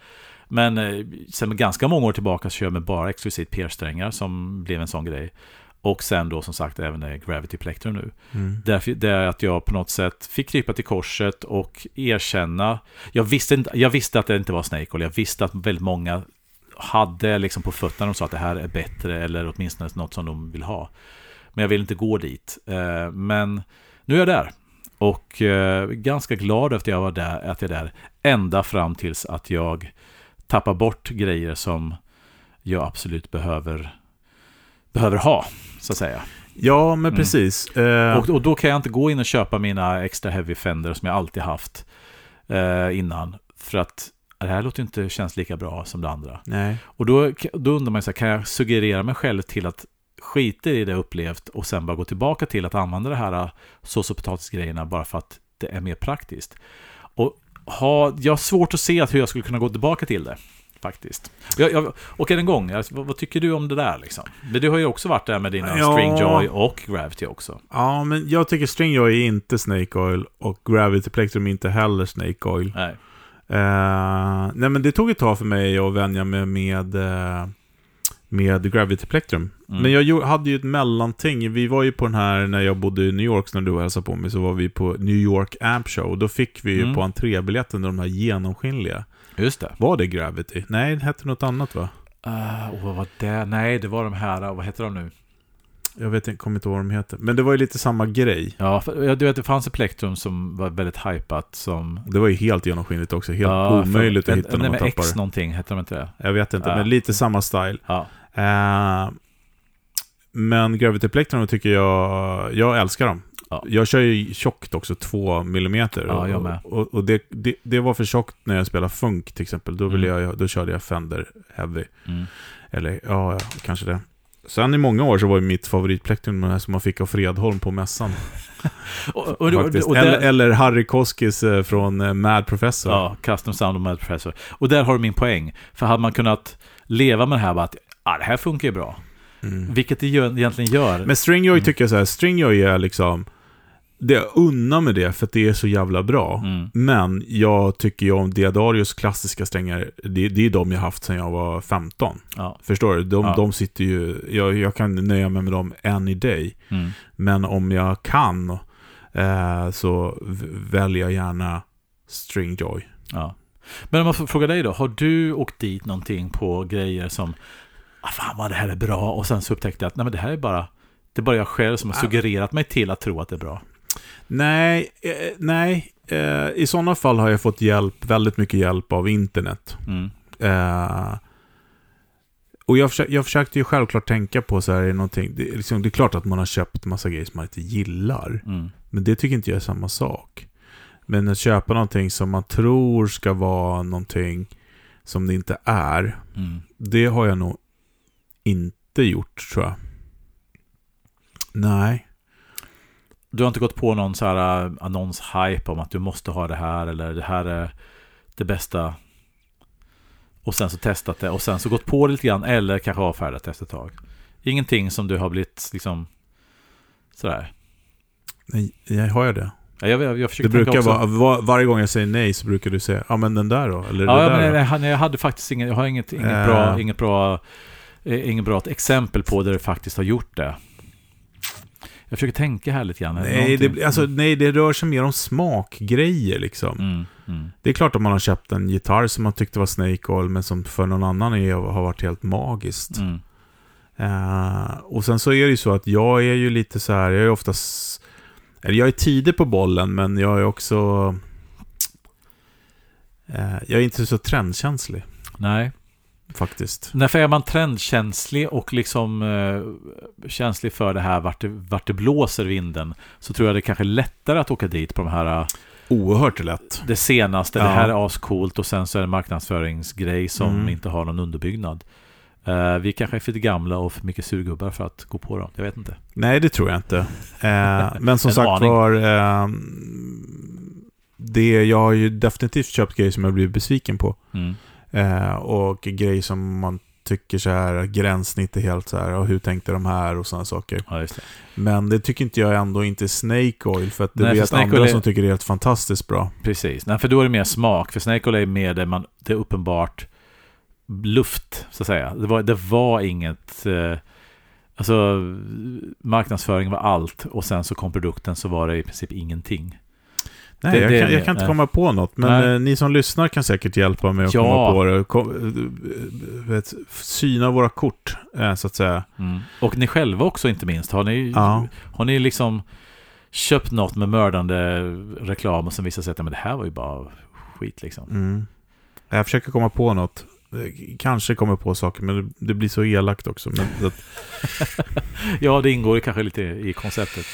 Speaker 1: Men eh, sen ganska många år tillbaka så kör med bara exklusivt PR-strängar som blev en sån grej. Och sen då som sagt även det Gravity Plectrum nu.
Speaker 2: Mm.
Speaker 1: Därför, det är att jag på något sätt fick krypa till korset och erkänna. Jag visste, inte, jag visste att det inte var Snake Oil. Jag visste att väldigt många hade liksom på fötterna de sa att det här är bättre eller åtminstone något som de vill ha. Men jag vill inte gå dit. Eh, Men nu är jag där. Och eh, ganska glad efter att jag var där, att jag är där. Ända fram tills att jag tappar bort grejer som jag absolut behöver, behöver ha, så att säga.
Speaker 2: Ja, men
Speaker 1: Mm.
Speaker 2: precis. Eh,
Speaker 1: Och, och då kan jag inte gå in och köpa mina extra heavy Fender som jag alltid haft eh, innan. För att det här låter inte känns lika bra som det andra.
Speaker 2: nej.
Speaker 1: Och då, då undrar man så här, kan jag suggerera mig själv till att skita i det jag upplevt och sen bara gå tillbaka till att använda det här sås och potatisgrejerna bara för att det är mer praktiskt. Och ha, jag har svårt att se att hur jag skulle kunna gå tillbaka till det. Faktiskt. Jag, jag, och än en gång, alltså, vad, vad tycker du om det där liksom? Men du har ju också varit där med dina
Speaker 2: Ja.
Speaker 1: Stringjoy och Gravity också.
Speaker 2: Ja, men jag tycker Stringjoy är inte Snake Oil och Gravity Plectrum är inte heller Snake Oil.
Speaker 1: Nej.
Speaker 2: Eh, nej, men det tog ett tag för mig att vänja mig med, eh, med Gravity Plectrum.
Speaker 1: Mm.
Speaker 2: Men jag hade ju ett mellanting. Vi var ju på den här, när jag bodde i New York, när du hälsade på mig, så var vi på New York Amp Show. Och då fick vi ju
Speaker 1: Mm.
Speaker 2: på entrébiljetten de här genomskinliga.
Speaker 1: Just det.
Speaker 2: Var det Gravity? Nej, det hette något annat va?
Speaker 1: Uh, vad var det? Nej, det var de här, vad heter de nu?
Speaker 2: Jag vet inte, kommer inte ihåg vad de heter. Men det var ju lite samma grej.
Speaker 1: Ja, för, du vet, det fanns ett plektrum som var väldigt hypat som...
Speaker 2: Det var ju helt genomskinligt också. Helt
Speaker 1: ja,
Speaker 2: omöjligt
Speaker 1: för,
Speaker 2: att hitta när man tappar
Speaker 1: X någonting, hette de inte det?
Speaker 2: Jag vet inte,
Speaker 1: Ja.
Speaker 2: men lite samma style.
Speaker 1: Ja.
Speaker 2: Eh, men Gravity Plectrum tycker jag, jag älskar dem.
Speaker 1: Ja.
Speaker 2: Jag kör ju tjockt också, 2 millimeter.
Speaker 1: Ja, jag med.
Speaker 2: Och, och, det, det, det var för tjockt när jag spelade funk till exempel. Då, ville
Speaker 1: Mm.
Speaker 2: jag, då körde jag Fender Heavy.
Speaker 1: Mm.
Speaker 2: Eller ja, kanske det. Sen i många år så var ju mitt favoritplektrum den här som man fick av Fredholm på mässan. [laughs]
Speaker 1: Och, och, och, och
Speaker 2: eller, eller Harry Koskis eh, från eh, Mad Professor.
Speaker 1: ja, Custom Sound och Mad Professor. Och där har du min poäng. För hade man kunnat leva med det här, att ah, det här funkar ju bra.
Speaker 2: Mm.
Speaker 1: Vilket det egentligen gör.
Speaker 2: Men Stringjoy
Speaker 1: Mm.
Speaker 2: tycker jag så här, Stringjoy är liksom... Det jag unnar med det för att det är så jävla bra.
Speaker 1: Mm.
Speaker 2: Men jag tycker ju om Diadarius klassiska strängar, det, det är de jag haft sedan jag var 15.
Speaker 1: Ja.
Speaker 2: Förstår du? De,
Speaker 1: Ja.
Speaker 2: de sitter ju... Jag, jag kan nöja mig med dem any day.
Speaker 1: Mm.
Speaker 2: Men om jag kan eh, så väljer jag gärna Stringjoy.
Speaker 1: Ja. Men om man får fråga dig då, har du åkt dit någonting på grejer som ah, fan vad det här är bra och sen så upptäckte jag att nej men det här är bara det är bara jag själv som har
Speaker 2: Ah.
Speaker 1: suggererat mig till att tro att det är bra.
Speaker 2: Nej, eh, nej. Eh, I sådana fall har jag fått hjälp, väldigt mycket hjälp av internet.
Speaker 1: Mm.
Speaker 2: Eh, och jag, försökte, jag försökte ju självklart tänka på så här, är det, någonting, det, är liksom, det är klart att man har köpt massa grejer som man inte gillar.
Speaker 1: Mm.
Speaker 2: Men det tycker inte jag är samma sak. Men att köpa någonting som man tror ska vara någonting som det inte är,
Speaker 1: Mm.
Speaker 2: det har jag nog inte gjort tror jag. Nej.
Speaker 1: Du har inte gått på någon så här äh, annonshype om att du måste ha det här eller det här är det bästa och sen så testat det och sen så gått på det lite grann eller kanske avfärdat efter ett tag. Ingenting som du har blivit liksom sådär.
Speaker 2: Nej, jag har jag det?
Speaker 1: Ja, Jag, jag, jag försöker
Speaker 2: Det brukar vara, var, varje gång jag säger nej så brukar du säga, ja men den där då? Eller
Speaker 1: Ja, ja,
Speaker 2: där
Speaker 1: men
Speaker 2: då?
Speaker 1: jag, jag hade faktiskt inget, jag har inget, inget,
Speaker 2: Eh.
Speaker 1: bra, inget, bra, inget bra exempel på där det faktiskt har gjort det. Jag försöker tänka här lite grann.
Speaker 2: Nej det, alltså, nej, det rör sig mer om smakgrejer liksom.
Speaker 1: Mm, mm,
Speaker 2: Det är klart att man har köpt en gitarr som man tyckte var Snake Oil, men som för någon annan är, har varit helt magiskt.
Speaker 1: mm,
Speaker 2: Eh, och sen så är det ju så att jag är ju lite så här, jag är oftast... Eller jag är tidig på bollen, men jag är också... Eh, jag är inte så trendkänslig,
Speaker 1: nej.
Speaker 2: Faktiskt.
Speaker 1: Nej, för är man trendkänslig och liksom eh, känslig för det här vart det, vart det blåser vinden så tror jag det är kanske är lättare att åka dit på de här eh,
Speaker 2: Oerhört lätt.
Speaker 1: det senaste,
Speaker 2: Ja.
Speaker 1: det här är ascoolt och sen så är det marknadsföringsgrej som
Speaker 2: Mm.
Speaker 1: inte har någon underbyggnad. Eh, vi kanske är för gubbar och för mycket surgubbar för att gå på dem. Jag vet inte.
Speaker 2: Nej, det tror jag inte. Eh, [laughs] men som sagt
Speaker 1: aning.
Speaker 2: var... Eh, det, jag har ju definitivt köpt grejer som jag blivit besviken på.
Speaker 1: Mm.
Speaker 2: Eh, och grejer som man tycker så här, gränssnitt är helt så här, och hur tänkte de här och sådana saker.
Speaker 1: Ja, det.
Speaker 2: Men det tycker inte jag ändå inte Snake Oil, för att det
Speaker 1: Nej,
Speaker 2: vet andra
Speaker 1: är-
Speaker 2: som tycker det är helt fantastiskt bra.
Speaker 1: Precis. Nej, för då är det mer smak. För Snake Oil är mer det, man, det är uppenbart luft, så att säga. Det var, det var inget... Eh, alltså, marknadsföring var allt och sen så kom produkten så var det i princip ingenting.
Speaker 2: Nej,
Speaker 1: Det-
Speaker 2: jag, kan, jag kan inte komma på något, men
Speaker 1: Nej.
Speaker 2: eh, ni som lyssnar kan säkert hjälpa mig att
Speaker 1: Ja.
Speaker 2: komma på det. Kom, eh, vet, syna våra kort, eh, så att säga.
Speaker 1: Mm. Och ni själva också inte minst. Har ni,
Speaker 2: Ja.
Speaker 1: har ni liksom köpt något med mördande reklam och sen visar sig att men det här var ju bara skit liksom.
Speaker 2: Mm. Jag försöker komma på något. kanske kommer på saker, men det, blir så elakt också. Men [laughs]
Speaker 1: Ja, det ingår kanske lite i konceptet.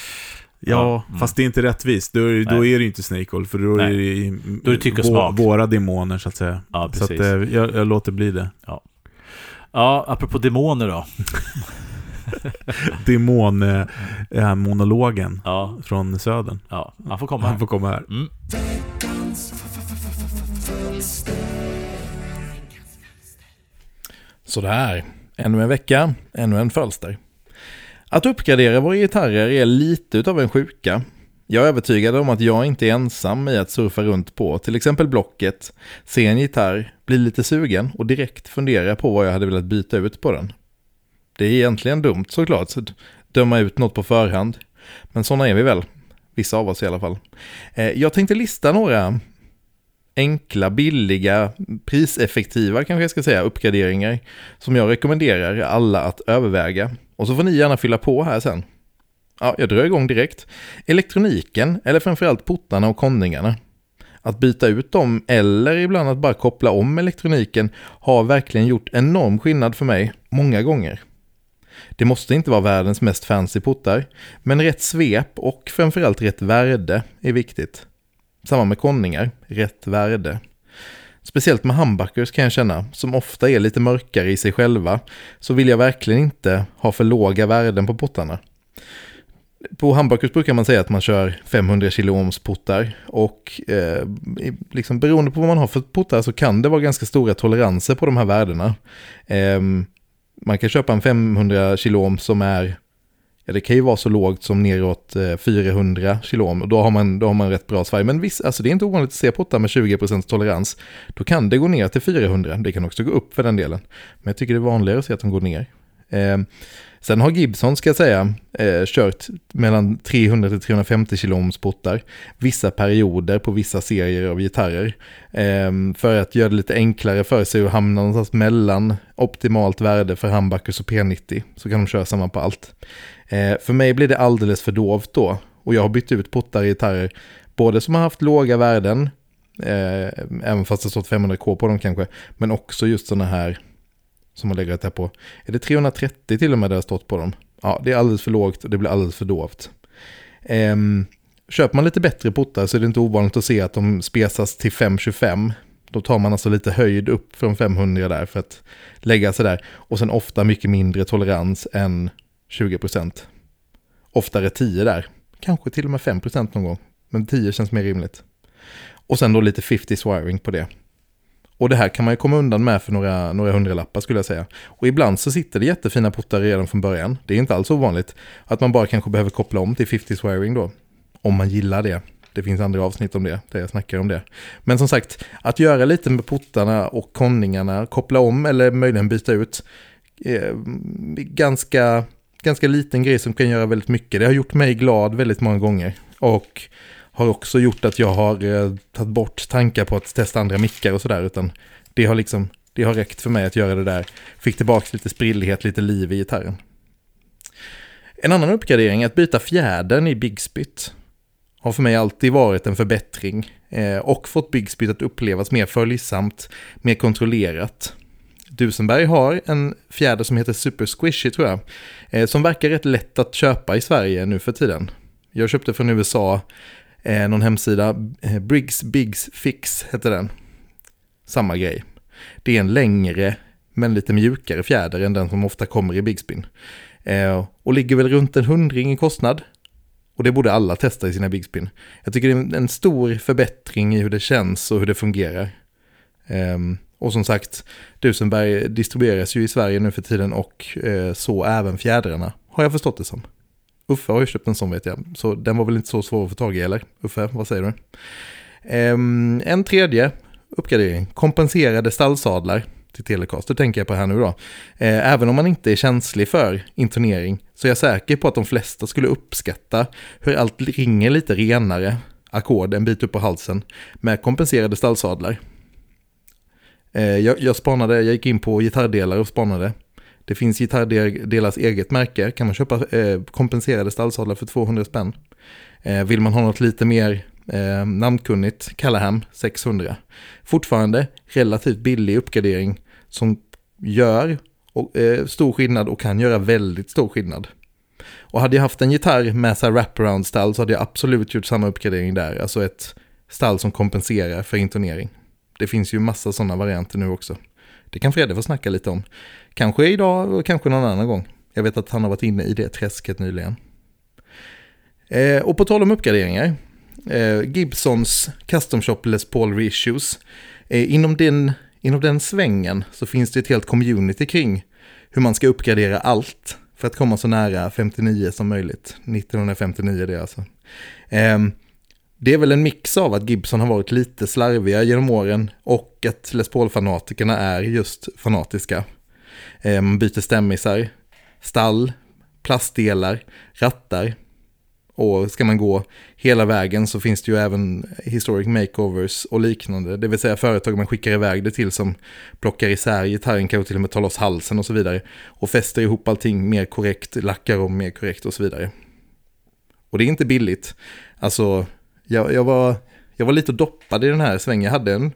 Speaker 2: Ja,
Speaker 1: Ja, mm.
Speaker 2: fast det är inte rättvist. Då, är- då är det ju inte Snake Oil, för då är
Speaker 1: Nej.
Speaker 2: det i,
Speaker 1: Då är det tycke och
Speaker 2: vå- våra demoner, så att säga.
Speaker 1: Ja,
Speaker 2: så att, eh, jag, jag låter bli det.
Speaker 1: Ja, apropå demoner då. [laughs]
Speaker 2: Demon-monologen
Speaker 1: Ja,
Speaker 2: från Södern.
Speaker 1: ja han får komma
Speaker 2: Han
Speaker 1: här.
Speaker 2: får komma här.
Speaker 1: Mm.
Speaker 3: Sådär, ännu en vecka, ännu en fölster. Att uppgradera våra gitarrer är lite utav en sjuka. Jag är övertygad om att jag inte är ensam i att surfa runt på till exempel Blocket, se en gitarr, bli lite sugen och direkt fundera på vad jag hade velat byta ut på den. Det är egentligen dumt såklart, att döma ut något på förhand. Men sådana är vi väl, vissa av oss i alla fall. Eh, jag tänkte lista några enkla, billiga, priseffektiva kanske jag ska säga, uppgraderingar som jag rekommenderar alla att överväga. Och så får ni gärna fylla på här sen. Ja, jag drar igång direkt. Elektroniken, eller framförallt portarna och konningarna. Att byta ut dem eller ibland att bara koppla om elektroniken har verkligen gjort enorm skillnad för mig många gånger. Det måste inte vara världens mest fancy portar, men rätt svep och framförallt rätt värde är viktigt. Samma med konningar, rätt värde. Speciellt med humbuckers kan jag känna, som ofta är lite mörkare i sig själva, så vill jag verkligen inte ha för låga värden på portarna. På humbuckers brukar man säga att man kör 500 kilo ohms portar och eh, liksom beroende på vad man har för portar så kan det vara ganska stora toleranser på de här värdena. Eh, man kan köpa en 500 kilo ohm som är det kan ju vara så lågt som neråt eh, 400 kilo och då har man, då har man rätt bra svaj. Men visst, alltså det är inte ovanligt att se portar med 20% tolerans. Då kan det gå ner till 400, det kan också gå upp för den delen. Men jag tycker det är vanligare att se att de går ner. Eh, sen har Gibson, ska jag säga, eh, kört mellan 300-350 kilo pottar. portar. Vissa perioder på vissa serier av gitarrer. Eh, för att göra det lite enklare för sig och hamna någonstans mellan optimalt värde för humbuckers och P90. Så kan de köra samma på allt. Eh, för mig blir det alldeles för dovt då. Och jag har bytt ut portar i gitarrer, både som har haft låga värden, eh, även fast det stått 500k på dem kanske, men också just sådana här som har legat här på. Är det 330 till och med det har stått på dem? Ja, det är alldeles för lågt och det blir alldeles för dovt. Ehm, köper man lite bättre portar så är det inte ovanligt att se att de spesas till 525. Då tar man alltså lite höjd upp från 500 där för att lägga sig där. Och sen ofta mycket mindre tolerans än 20%. Oftare 10 där. Kanske till och med 5% någon gång. Men 10 känns mer rimligt. Och sen då lite 50 swiring på det. Och det här kan man ju komma undan med för några, några hundralappar skulle jag säga. Och ibland så sitter det jättefina portar redan från början. Det är inte alls ovanligt. Att man bara kanske behöver koppla om till 50 swiring då. Om man gillar det. Det finns andra avsnitt om det, där jag snackar om det. Men som sagt, att göra lite med portarna och konningarna, koppla om eller möjligen byta ut. Eh, ganska, ganska liten grej som kan göra väldigt mycket. Det har gjort mig glad väldigt många gånger. Och har också gjort att jag har eh, tagit bort tankar på att testa andra mickar och sådär. Utan det har liksom, det har räckt för mig att göra det där. Fick tillbaka lite sprillighet, lite liv i gitarren. En annan uppgradering är att byta fjädern i Bigspit. Har för mig alltid varit en förbättring. Eh, och fått Bigspit att upplevas mer följsamt, mer kontrollerat. Dusenberg har en fjäder som heter Super Squishy tror jag. Eh, som verkar rätt lätt att köpa i Sverige nu för tiden. Jag köpte från USA eh, någon hemsida, eh, Briggs Bigs Fix heter den. Samma grej. Det är en längre men lite mjukare fjäder än den som ofta kommer i Bigspin. Eh, och ligger väl runt en hundring i kostnad. Och det borde alla testa i sina Bigspin. Jag tycker det är en- stor förbättring i hur det känns och hur det fungerar. Um, och som sagt, Dusenberg distribueras ju i Sverige nu för tiden och eh, så även fjädrarna, har jag förstått det som. Uffe har ju köpt en sån vet jag, så den var väl inte så svår att få tag i eller? Uffe, vad säger du? Ehm, en tredje uppgradering, kompenserade stallsadlar till Telecaster tänker jag på här nu då. Eh, även om man inte är känslig för intonering så är jag säker på att de flesta skulle uppskatta hur allt ringer lite renare ackord en bit upp på halsen med kompenserade stallsadlar. Eh, jag, jag spanade, jag gick in på gitarrdelar och spanade. Det finns gitarrdelars eget märke, kan man köpa eh, kompenserade stallsadlar för 200 spänn. Eh, vill man ha något lite mer eh, namnkunnigt, Callahan 600. Fortfarande relativt billig uppgradering som gör och, eh, stor skillnad och kan göra väldigt stor skillnad. Och hade jag haft en gitarr med så här wraparound stall så hade jag absolut gjort samma uppgradering där. Alltså ett stall som kompenserar för intonering. Det finns ju massa sådana varianter nu också. Det kan Fredde få snacka lite om. Kanske idag och kanske någon annan gång. Jag vet att han har varit inne i det träsket nyligen. Eh, och på tal om uppgraderingar. Eh, Gibsons Custom Shop Les Paul Reissues. Eh, inom, den, inom den svängen så finns det ett helt community kring hur man ska uppgradera allt för att komma så nära 59 som möjligt. 1959 det alltså. Ehm, det är väl en mix av att Gibson har varit lite slarviga genom åren och att Les Paul-fanatikerna är just fanatiska. Man byter stämmisar, stall, plastdelar, rattar. Och ska man gå hela vägen så finns det ju även historic makeovers och liknande. Det vill säga företag man skickar iväg det till som plockar isär gitarren, kanske till och med tar loss halsen och så vidare. Och fäster ihop allting mer korrekt, lackar om mer korrekt och så vidare. Och det är inte billigt. Alltså, jag, jag, var, jag var lite doppad i den här svängen. Jag hade en,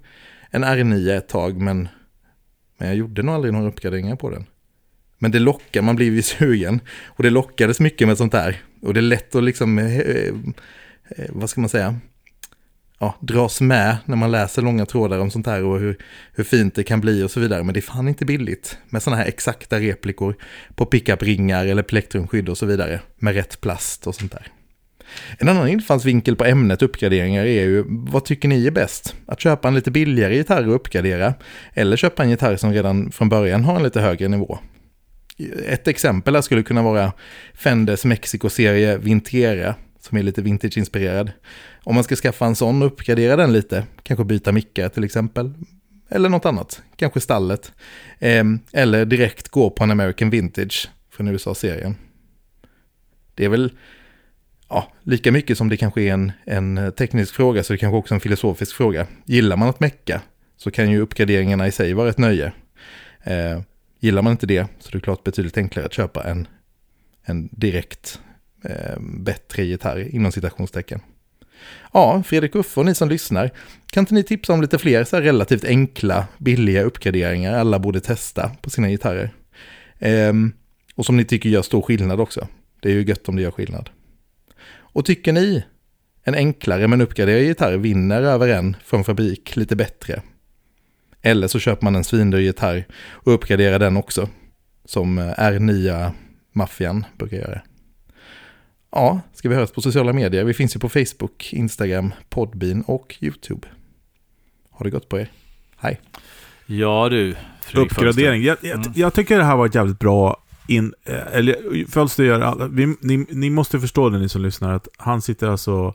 Speaker 3: en R9 ett tag, men, men jag gjorde nog aldrig några uppgraderingar på den. Men det lockar, man blir ju sugen. Och det lockades mycket med sånt där. Och det är lätt att liksom, eh, eh, vad ska man säga, ja, dras med när man läser långa trådar om sånt här och hur, hur fint det kan bli och så vidare. Men det är fan inte billigt med sådana här exakta replikor på pickup-ringar eller plektrumskydd och så vidare. Med rätt plast och sånt där. En annan infallsvinkel på ämnet uppgraderingar är ju, vad tycker ni är bäst? Att köpa en lite billigare gitarr och uppgradera, eller köpa en gitarr som redan från början har en lite högre nivå? Ett exempel här skulle kunna vara Fenders Mexico-serie Vintera, som är lite vintage-inspirerad. Om man ska skaffa en sån och uppgradera den lite, kanske byta mickar till exempel, eller något annat, kanske stallet. Ehm, eller direkt gå på en American Vintage från USA-serien. Det är väl ja, lika mycket som det kanske är en, en teknisk fråga så är det kanske också en filosofisk fråga. Gillar man att mecka så kan ju uppgraderingarna i sig vara ett nöje. Eh, gillar man inte det så är det klart betydligt enklare att köpa en, en direkt eh, bättre gitarr inom citationstecken. Ja, Fredrik Uffe och ni som lyssnar, kan inte ni tipsa om lite fler så relativt enkla, billiga uppgraderingar alla borde testa på sina gitarrer? Eh, och som ni tycker gör stor skillnad också. Det är ju gött om det gör skillnad. Och tycker ni en enklare men uppgraderad gitarr vinner över en från fabrik lite bättre? Eller så köper man en svindyr gitarr och uppgraderar den också. Som är nya maffian brukar göra. Ja, ska vi höras på sociala medier? Vi finns ju på Facebook, Instagram, Podbean och YouTube. Ha det gott på er. Hej.
Speaker 1: Ja du,
Speaker 2: Fredrik Uppgradering. Jag, jag, mm. jag, tycker det här var ett jävligt bra in, eh, eller Fölster gör alla, vi, ni, ni måste förstå det ni som lyssnar, att han sitter alltså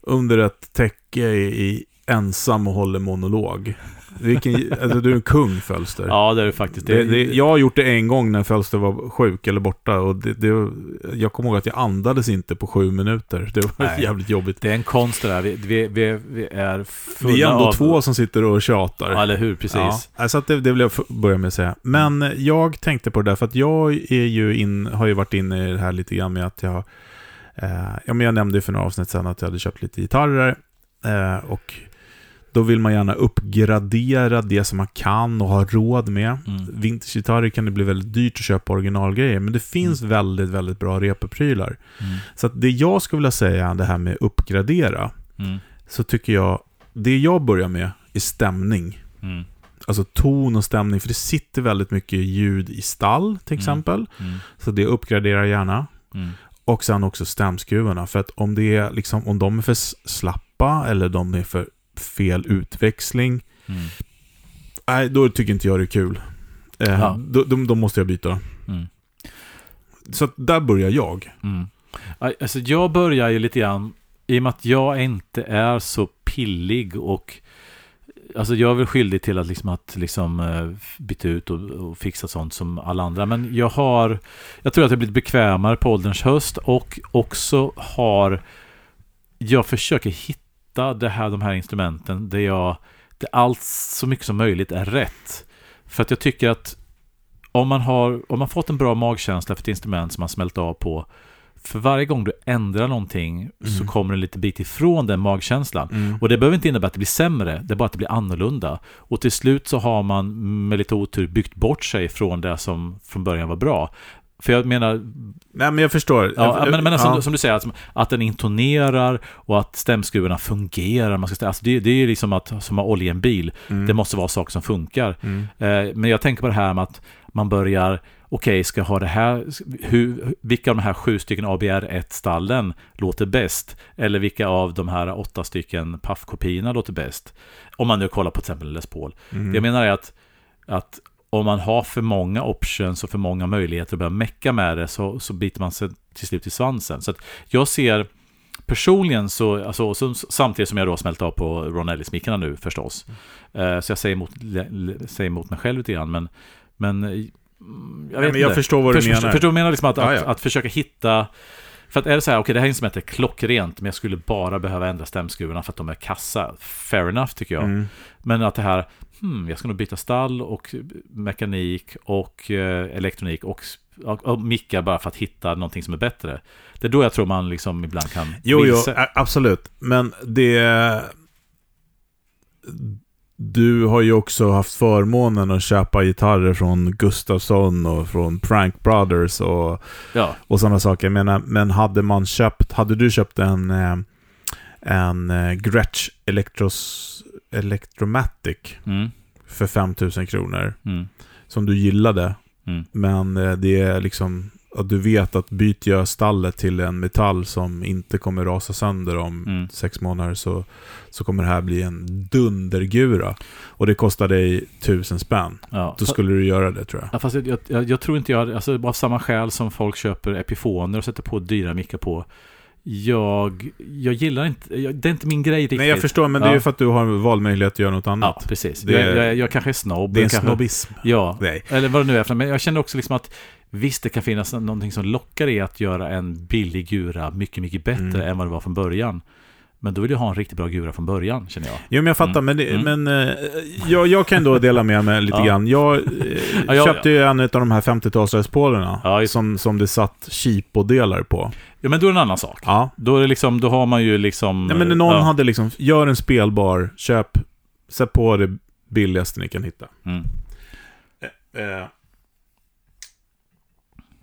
Speaker 2: under ett täcke i, i ensam och håller monolog. Vilken, alltså, du är en kung Fölster.
Speaker 1: Ja, det är du faktiskt.
Speaker 2: Det, det, jag har gjort det en gång när Fölster var sjuk eller borta. Och det, det, jag kommer ihåg att jag andades inte på sju minuter. Det var Nej, jävligt jobbigt.
Speaker 1: Det är en konst det där. Vi, vi, vi, vi är fulla
Speaker 2: Vi är ändå
Speaker 1: av...
Speaker 2: två som sitter och tjatar.
Speaker 1: Ja, eller hur? Precis. Ja,
Speaker 2: alltså det, det vill jag börja med att säga. Men jag tänkte på det där, för att jag är ju in, har ju varit inne i det här lite grann med att jag... Eh, ja, men jag nämnde ju för några avsnitt sedan att jag hade köpt lite gitarrer. Eh, och då vill man gärna uppgradera det som man kan och har råd med. Mm. Vintagegitarrer kan det bli väldigt dyrt att köpa originalgrejer, men det finns mm. väldigt, väldigt bra repeprylar. Mm. Så det jag skulle vilja säga, det här med uppgradera, mm. så tycker jag, det jag börjar med är stämning. Mm. Alltså ton och stämning, för det sitter väldigt mycket ljud i stall till mm. exempel. Så det uppgraderar gärna. Och sen också stämskruvarna, för att om, det är liksom, om de är för slappa eller de är för fel utväxling. Mm. Nej, då tycker inte jag det är kul. Eh, då, då, då, måste jag byta. Mm. Så där börjar jag.
Speaker 1: Mm. Alltså jag börjar ju lite grann, i och med att jag inte är så pillig och Alltså jag är väl skyldig till att liksom, att liksom uh, byta ut och, och, fixa sånt som alla andra. Men jag har, jag tror att jag blivit bekvämare på ålderns höst och också har, jag försöker hitta hitta det här, de här instrumenten där jag, där allt så mycket som möjligt är rätt. För att jag tycker att om man har, om man fått en bra magkänsla för ett instrument som man smält av på för varje gång du ändrar någonting så
Speaker 2: Mm.
Speaker 1: kommer du en liten bit ifrån den magkänslan. Och det behöver inte innebära att det blir sämre, det är bara att det blir annorlunda. Och till slut så har man med lite otur byggt bort sig från det som från början var bra. För jag menar,
Speaker 2: Nej men jag förstår.
Speaker 1: Ja, men, men som,
Speaker 2: ja.
Speaker 1: som du säger, att, att den intonerar och att stämskruvarna fungerar. Man ska alltså det, det är ju liksom att, som att olja i en bil.
Speaker 2: Mm.
Speaker 1: Det måste vara saker som funkar.
Speaker 2: Mm.
Speaker 1: Eh, men jag tänker på det här med att man börjar, okej, ska jag ha det här, hur, vilka av de här sju stycken ABR1-stallen låter bäst? Eller vilka av de här åtta stycken PAF-kopiorna låter bäst? Om man nu kollar på till exempel Les Paul.
Speaker 2: Mm.
Speaker 1: Det jag menar är att, att om man har för många options och för många möjligheter att börja mecka med det så, så biter man sig till slut i svansen. Så att jag ser personligen så, alltså, så samtidigt som jag då smält av på Ron Ellis-mickarna nu förstås. Eh, så jag säger emot, säger emot mig själv lite grann, men, men eh, jag vet
Speaker 2: Nej, men jag
Speaker 1: inte.
Speaker 2: förstår vad du
Speaker 1: Förstår-
Speaker 2: menar.
Speaker 1: Förstår du menar? Liksom att,
Speaker 2: Ja,
Speaker 1: att,
Speaker 2: ja.
Speaker 1: att försöka hitta... För att är det så här, okej det här instrumentet är klockrent, men jag skulle bara behöva ändra stämskruvarna för att de är kassa. Fair enough tycker jag.
Speaker 2: Mm.
Speaker 1: Men att det här, hmm, jag ska nog byta stall och mekanik och eh, elektronik och, och, och mickar bara för att hitta någonting som är bättre. Det är då jag tror man liksom ibland kan
Speaker 2: Jo, jo,
Speaker 1: vilse.
Speaker 2: absolut. Men det... Du har ju också haft förmånen att köpa gitarrer från Gustafsson och från Prank Brothers och,
Speaker 1: Ja,
Speaker 2: och sådana saker. Jag menar, men hade man köpt, hade du köpt en, eh, en eh, Gretsch Electros, Electromatic
Speaker 1: mm,
Speaker 2: för 5000 kronor,
Speaker 1: mm,
Speaker 2: som du gillade,
Speaker 1: mm,
Speaker 2: men eh, det är liksom att du vet att byter jag stallet till en metall som inte kommer rasa sönder om
Speaker 1: Mm.
Speaker 2: sex månader så, så kommer det här bli en dundergura. Och det kostar dig tusen spänn.
Speaker 1: ja.
Speaker 2: Då skulle du göra det tror jag.
Speaker 1: Ja, fast jag, jag, jag tror inte jag, alltså av samma skäl som folk köper epifoner och sätter på dyra mickar på. Jag, jag gillar inte, jag, det är inte min grej riktigt.
Speaker 2: Nej, jag förstår, men det är
Speaker 1: Ja.
Speaker 2: ju för att du har valmöjlighet att göra något
Speaker 1: Ja,
Speaker 2: annat.
Speaker 1: precis.
Speaker 2: Det
Speaker 1: jag, jag, jag kanske är snobb.
Speaker 2: det är en
Speaker 1: kanske,
Speaker 2: snobbism.
Speaker 1: Ja,
Speaker 2: Nej.
Speaker 1: eller vad det nu är för Men jag känner också liksom att visst, det kan finnas någonting som lockar i att göra en billig gura mycket, mycket bättre
Speaker 2: Mm.
Speaker 1: än vad det var från början. Men då vill jag ha en riktigt bra gura från början, känner jag.
Speaker 2: Jo, men jag fattar,
Speaker 1: Mm.
Speaker 2: men, det,
Speaker 1: Mm.
Speaker 2: men eh, jag, jag kan då dela med mig lite [laughs]
Speaker 1: Ja.
Speaker 2: grann. Jag eh, [laughs]
Speaker 1: Ja, jag-
Speaker 2: köpte ju en av de här 50-talsrättspolerna
Speaker 1: Ja, just-
Speaker 2: som, som det satt cheapo-delar på.
Speaker 1: Ja, men då är det en annan sak.
Speaker 2: Ja,
Speaker 1: Då, är det liksom, då har man ju liksom...
Speaker 2: Nej, men någon hade liksom, gör en spelbar, köp, sätt på det billigaste ni kan hitta.
Speaker 1: Mm.
Speaker 2: Eh,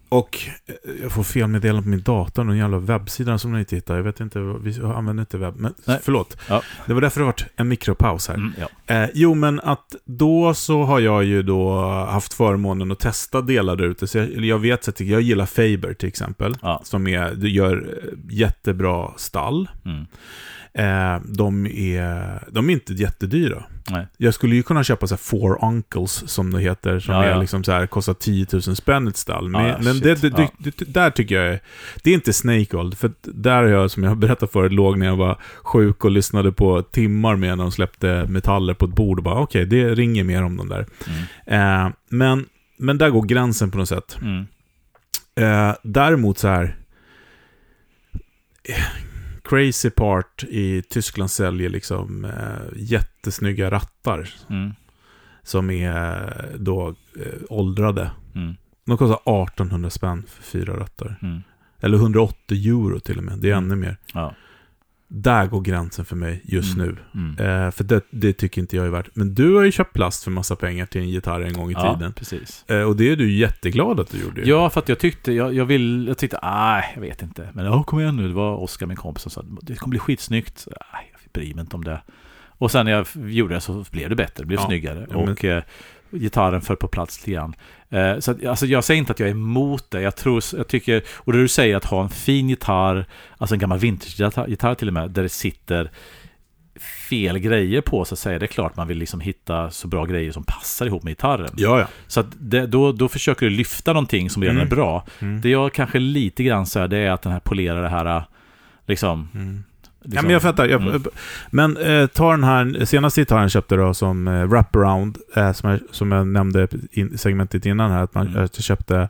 Speaker 2: och eh, jag får felmeddelande på min dator, någon jävla webbsida som jag inte hittar. Jag vet inte, vi använder inte webb, men
Speaker 1: Nej.
Speaker 2: förlåt.
Speaker 1: Ja.
Speaker 2: Det var därför det varit en mikropaus här.
Speaker 1: Mm, ja.
Speaker 2: Eh, jo, men att då så har jag ju då haft förmånen att testa delar där ute. Så jag, jag vet att jag gillar Faber till exempel.
Speaker 1: Ja.
Speaker 2: Som är, gör eh, jättebra stall.
Speaker 1: Mm.
Speaker 2: Eh, de, är, de är inte jättedyra.
Speaker 1: Nej.
Speaker 2: Jag skulle ju kunna köpa så här Four Uncles som det heter. Som
Speaker 1: Ja,
Speaker 2: är
Speaker 1: ja.
Speaker 2: liksom så här, kostar 10 000 spänn ett stall. Men,
Speaker 1: ja,
Speaker 2: men det, det, det, det, där tycker jag är, det är inte Snake Oil. För där har jag, som jag har berättat förut, låg när jag var sjuk och lyssnade på timmar med när de släppte metaller på ett bord och bara okej, det ringer mer om de där.
Speaker 1: Mm.
Speaker 2: Eh, men, men där går gränsen på något sätt.
Speaker 1: Mm.
Speaker 2: Eh, däremot så här... eh, Crazy Part i Tyskland säljer liksom eh, jättesnygga rattar
Speaker 1: Mm.
Speaker 2: som är då eh, åldrade.
Speaker 1: Mm.
Speaker 2: De kostar 1800 spänn för fyra rattar.
Speaker 1: Mm.
Speaker 2: Eller 180 euro till och med. Det är
Speaker 1: Mm.
Speaker 2: ännu mer.
Speaker 1: Ja.
Speaker 2: Där går gränsen för mig just
Speaker 1: Mm.
Speaker 2: nu.
Speaker 1: Mm.
Speaker 2: Eh, för det, det tycker inte jag är värt. Men du har ju köpt plast för massa pengar till en gitarr en gång i
Speaker 1: ja,
Speaker 2: tiden.
Speaker 1: precis.
Speaker 2: Eh, och det är du jätteglad att du gjorde.
Speaker 1: Ja, för att jag tyckte, jag, jag vill, jag tyckte, nej, jag vet inte. Men ja, kom igen nu, det var Oskar, min kompis, som sa det kommer bli skitsnyggt. Så, Nej, jag bryr mig inte om det. Och sen när jag gjorde det så blev det bättre, det blev
Speaker 2: Ja.
Speaker 1: snyggare.
Speaker 2: Ja, men-
Speaker 1: Och eh, gitarren föll på plats lite grann. Eh, så att, alltså, jag säger inte att jag är emot det. Jag, tror, jag tycker, och det du säger att ha en fin gitarr, alltså en gammal vintage-gitarr gitarr till och med, där det sitter fel grejer på så att säga. Det är klart man vill liksom hitta så bra grejer som passar ihop med gitarren.
Speaker 2: Ja, ja.
Speaker 1: Så det, då, då försöker du lyfta någonting som redan
Speaker 2: Mm.
Speaker 1: är bra.
Speaker 2: Mm.
Speaker 1: Det jag kanske lite grann så här, det är att den här polerar det här, liksom,
Speaker 2: Mm. Ja,
Speaker 1: liksom-
Speaker 2: men jag fattar. Jag,
Speaker 1: Mm.
Speaker 2: Men eh, ta den här senaste gitarren köpte då som eh, wraparound, eh, som, jag, som jag nämnde i segmentet innan här, att man,
Speaker 1: Mm.
Speaker 2: köpte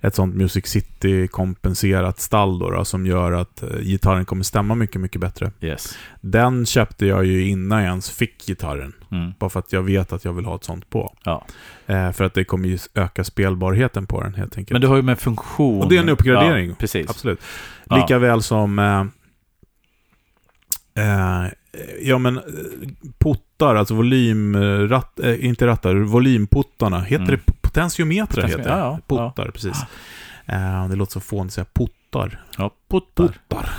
Speaker 2: ett sånt Music City-kompenserat stall då, då, som gör att eh, gitarren kommer stämma mycket, mycket bättre.
Speaker 1: Yes.
Speaker 2: Den köpte jag ju innan jag ens fick gitarren.
Speaker 1: Mm.
Speaker 2: Bara för att jag vet att jag vill ha ett sånt på.
Speaker 1: Ja.
Speaker 2: Eh, för att det kommer ju öka spelbarheten på den helt enkelt.
Speaker 1: Men du har ju med funktion...
Speaker 2: Och det är en uppgradering.
Speaker 1: Ja, precis.
Speaker 2: Absolut.
Speaker 1: Ja.
Speaker 2: Lika väl som... Eh, eh, ja men eh, pottar, alltså volymratt, eh, inte rattar, volymputtarna. Heter
Speaker 1: Mm.
Speaker 2: det potentiometrar?
Speaker 1: Potentiomet-
Speaker 2: Heter
Speaker 1: ja, ja,
Speaker 2: Pottar, precis. Eh, det låter så fånigt att säga pottar.
Speaker 1: Ja, puttar.
Speaker 2: Pottar.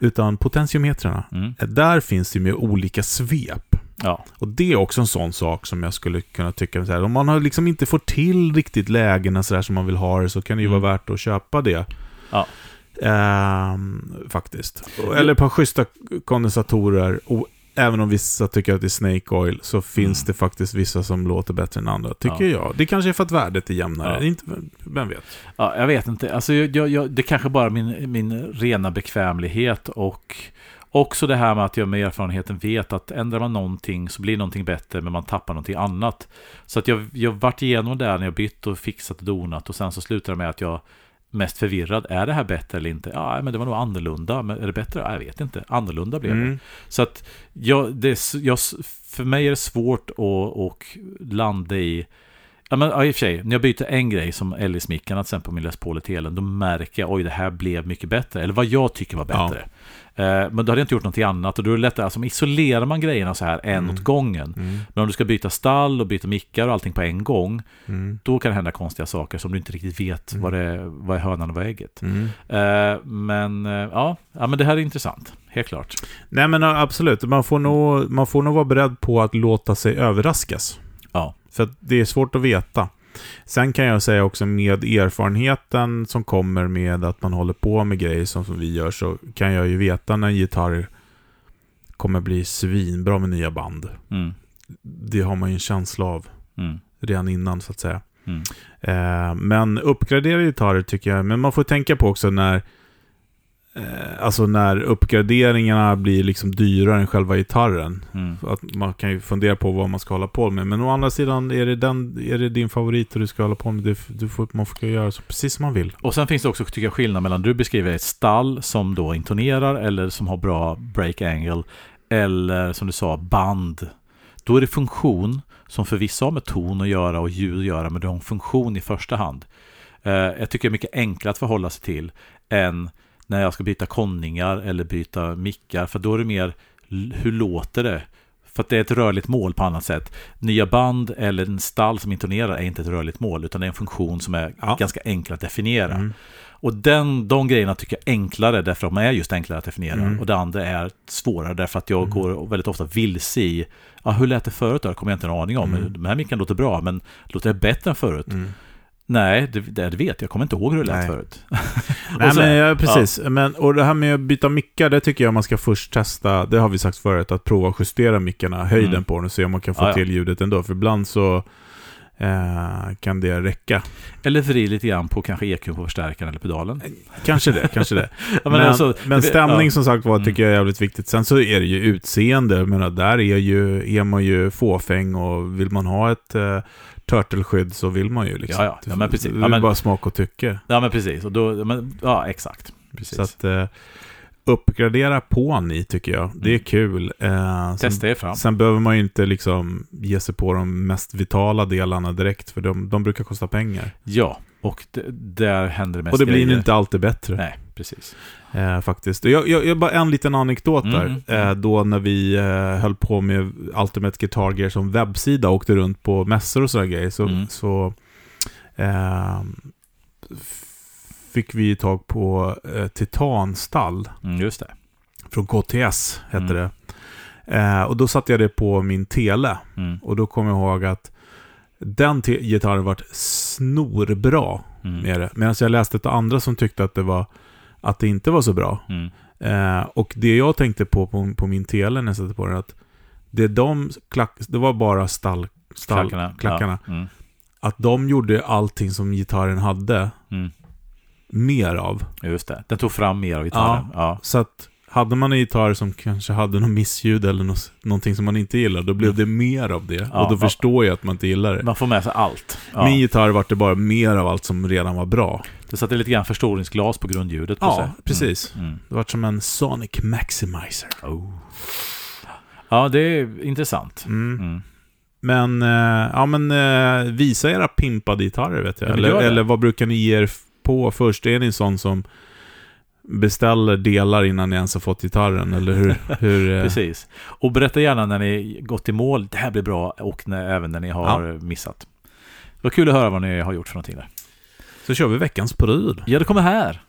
Speaker 2: Utan potentiometrarna.
Speaker 1: Mm.
Speaker 2: Eh, Där finns det med olika svep.
Speaker 1: Ja.
Speaker 2: Och det är också en sån sak som jag skulle kunna tycka, så här, om man har liksom inte får till riktigt lägena så där som man vill ha det, så kan det ju
Speaker 1: Mm.
Speaker 2: vara värt att köpa det.
Speaker 1: Ja.
Speaker 2: Ehm, faktiskt. Eller ett par schyssta kondensatorer. Och även om vissa tycker att det är Snake Oil, så finns
Speaker 1: Mm.
Speaker 2: det faktiskt vissa som låter bättre än andra, tycker
Speaker 1: Ja.
Speaker 2: jag. Det kanske är för att värdet är jämnare.
Speaker 1: Ja.
Speaker 2: Inte, vem vet?
Speaker 1: Ja, jag vet inte. Alltså, jag, jag, det kanske bara är min, min rena bekvämlighet och också det här med att jag med erfarenheten vet att ändrar man någonting så blir någonting bättre men man tappar någonting annat. Så att jag, jag vart igenom det när jag bytt och fixat och donat och sen så slutar det med att jag mest förvirrad. Är det här bättre eller inte? Ja, men det var nog annorlunda. Men är det bättre? Ja, jag vet inte. Annorlunda blev det.
Speaker 2: Mm.
Speaker 1: Så att jag, det, är jag, för mig är det svårt att och landa i Ja, men, ja, i och för sig, när jag byter en grej som Ellis-mickarna till exempel på min Les Paul telen, då märker jag oj det här blev mycket bättre. Eller vad jag tycker var
Speaker 2: Ja.
Speaker 1: bättre. Eh, men då hade jag inte gjort någonting annat och då är det lättare, alltså isolerar man grejerna så här en
Speaker 2: Mm.
Speaker 1: åt gången.
Speaker 2: Mm.
Speaker 1: Men om du ska byta stall och byta mickar och allting på en gång,
Speaker 2: Mm.
Speaker 1: då kan det hända konstiga saker som du inte riktigt vet
Speaker 2: Mm.
Speaker 1: vad, det, vad är hönan och vad är ägget. Eh, men eh, ja, ja, men det här är intressant. Helt klart.
Speaker 2: Nej men absolut, man får, nog, man får nog vara beredd på att låta sig överraskas.
Speaker 1: Ja.
Speaker 2: För det är svårt att veta. Sen kan jag säga också med erfarenheten som kommer med att man håller på med grejer som, som vi gör så kan jag ju veta när en gitarr kommer bli svinbra med nya band.
Speaker 1: Mm.
Speaker 2: Det har man ju en känsla av
Speaker 1: Mm.
Speaker 2: redan innan så att säga.
Speaker 1: Mm.
Speaker 2: Eh, men uppgraderade gitarrer tycker jag, men man får tänka på också när Alltså när uppgraderingarna blir liksom dyrare än själva gitarren.
Speaker 1: Mm.
Speaker 2: Att man kan ju fundera på vad man ska hålla på med. Men å andra sidan, är det, den, är det din favorit och du ska hålla på med det, du får, man får göra så precis som man vill.
Speaker 1: Och sen finns det också, tycker jag, skillnad mellan du beskriver ett stall som då intonerar eller som har bra break angle eller som du sa, band. Då är det funktion som för vissa har med ton att göra och ljud att göra, men det har en funktion i första hand. Eh, jag tycker det är mycket enklare att förhålla sig till än när jag ska byta konningar eller byta mickar, för då är det mer hur låter det? För att det är ett rörligt mål på annat sätt. Nya band eller en stall som intonerar är inte ett rörligt mål, utan det är en funktion som är
Speaker 2: Ja.
Speaker 1: ganska enkel att definiera.
Speaker 2: Mm.
Speaker 1: Och den, de grejerna tycker jag är enklare därför att de är just enklare att definiera.
Speaker 2: Mm.
Speaker 1: Och det andra är svårare därför att jag
Speaker 2: Mm.
Speaker 1: går väldigt ofta vilse i ja, hur lät det förut? Det kommer jag inte en aning om.
Speaker 2: Mm.
Speaker 1: De här mickarna låter bra, men låter det bättre än förut?
Speaker 2: Mm.
Speaker 1: Nej, det, det vet jag. Jag kommer inte ihåg hur det lät
Speaker 2: Nej.
Speaker 1: förut. [laughs]
Speaker 2: Nej, [laughs]
Speaker 1: så-
Speaker 2: men, ja, precis. Men, och det här med att byta mickar, det tycker jag man ska först testa. Det har vi sagt förut, att prova att justera mickarna, höjden
Speaker 1: Mm.
Speaker 2: på den och se om man kan få
Speaker 1: Ja, ja.
Speaker 2: till ljudet ändå. För ibland så eh, kan det räcka.
Speaker 1: Eller vrid lite grann på kanske EQ på förstärkaren eller pedalen.
Speaker 2: Kanske det, kanske det. [laughs]
Speaker 1: Ja,
Speaker 2: men,
Speaker 1: alltså,
Speaker 2: men stämning
Speaker 1: ja.
Speaker 2: som sagt var
Speaker 1: Mm.
Speaker 2: tycker jag är jävligt viktigt. Sen så är det ju utseende. Jag menar, där är, ju, är man ju fåfäng och vill man ha ett uh, turtleskydd så vill man ju liksom.
Speaker 1: Ja, ja. Ja, men precis.
Speaker 2: Det är
Speaker 1: Ja,
Speaker 2: bara smak och tycke.
Speaker 1: Ja, men precis. Och då, men, ja, exakt. Precis.
Speaker 2: Så att eh, uppgradera på ni tycker jag. Det är
Speaker 1: Mm.
Speaker 2: kul. Eh, sen,
Speaker 1: Testa er fram.
Speaker 2: sen behöver man ju inte liksom ge sig på de mest vitala delarna direkt. För de, de brukar kosta pengar.
Speaker 1: Ja, och det, där händer det mest
Speaker 2: Och det blir
Speaker 1: grejer.
Speaker 2: inte alltid bättre.
Speaker 1: Nej, precis.
Speaker 2: Eh, faktiskt. Jag, jag, jag bara en liten anekdot där.
Speaker 1: Mm.
Speaker 2: Eh, då när vi eh, höll på med Ultimate Guitar Gear som webbsida och åkte runt på mässor och sådana grejer. Så,
Speaker 1: Mm.
Speaker 2: så eh, f- fick vi tag på eh, Titanstall
Speaker 1: Mm, just det.
Speaker 2: från KTS, hette
Speaker 1: Mm.
Speaker 2: det. Eh, och då satte jag det på min tele.
Speaker 1: Mm.
Speaker 2: Och då kom jag ihåg att den gitarren varit snorbra
Speaker 1: Mm.
Speaker 2: med det. Medan jag läste ett andra som tyckte att det, var, att det inte var så bra.
Speaker 1: Mm.
Speaker 2: Eh, och det jag tänkte på, på på min tele när jag satte på den, att det, de klack, det var bara stall, stall,
Speaker 1: Klackarna.
Speaker 2: klackarna.
Speaker 1: Ja. Mm.
Speaker 2: Att de gjorde allting som gitarren hade
Speaker 1: Mm.
Speaker 2: mer av.
Speaker 1: Just det. Den tog fram mer av gitarren. Ja.
Speaker 2: Så att hade man en gitarr som kanske hade något missljud eller något, någonting som man inte gillade, då blev det mer av det.
Speaker 1: Ja,
Speaker 2: och då
Speaker 1: ja.
Speaker 2: förstår jag att man inte gillar det.
Speaker 1: Man får med sig allt. Ja.
Speaker 2: Min gitarr vart det bara mer av allt som redan var bra.
Speaker 1: Det satte lite grann förstoringsglas på grundljudet. På
Speaker 2: Ja,
Speaker 1: sig.
Speaker 2: precis.
Speaker 1: Mm. Mm.
Speaker 2: Det vart som en Sonic Maximizer.
Speaker 1: Oh. Ja, det är intressant.
Speaker 2: Mm.
Speaker 1: Mm.
Speaker 2: Men, eh, ja men eh, visa era pimpade gitarrer vet jag.
Speaker 1: Ja,
Speaker 2: eller, eller vad brukar ni ge er på först? Är ni en sån som beställer delar innan ni ens har fått gitarren? Eller hur? [laughs] hur eh,
Speaker 1: Precis. Och berätta gärna när ni gått i mål. Det här blir bra. Och när, även när ni har missat. Det var kul att höra vad ni har gjort för någonting där.
Speaker 2: Så kör vi veckans pryl.
Speaker 1: Ja, det kommer här.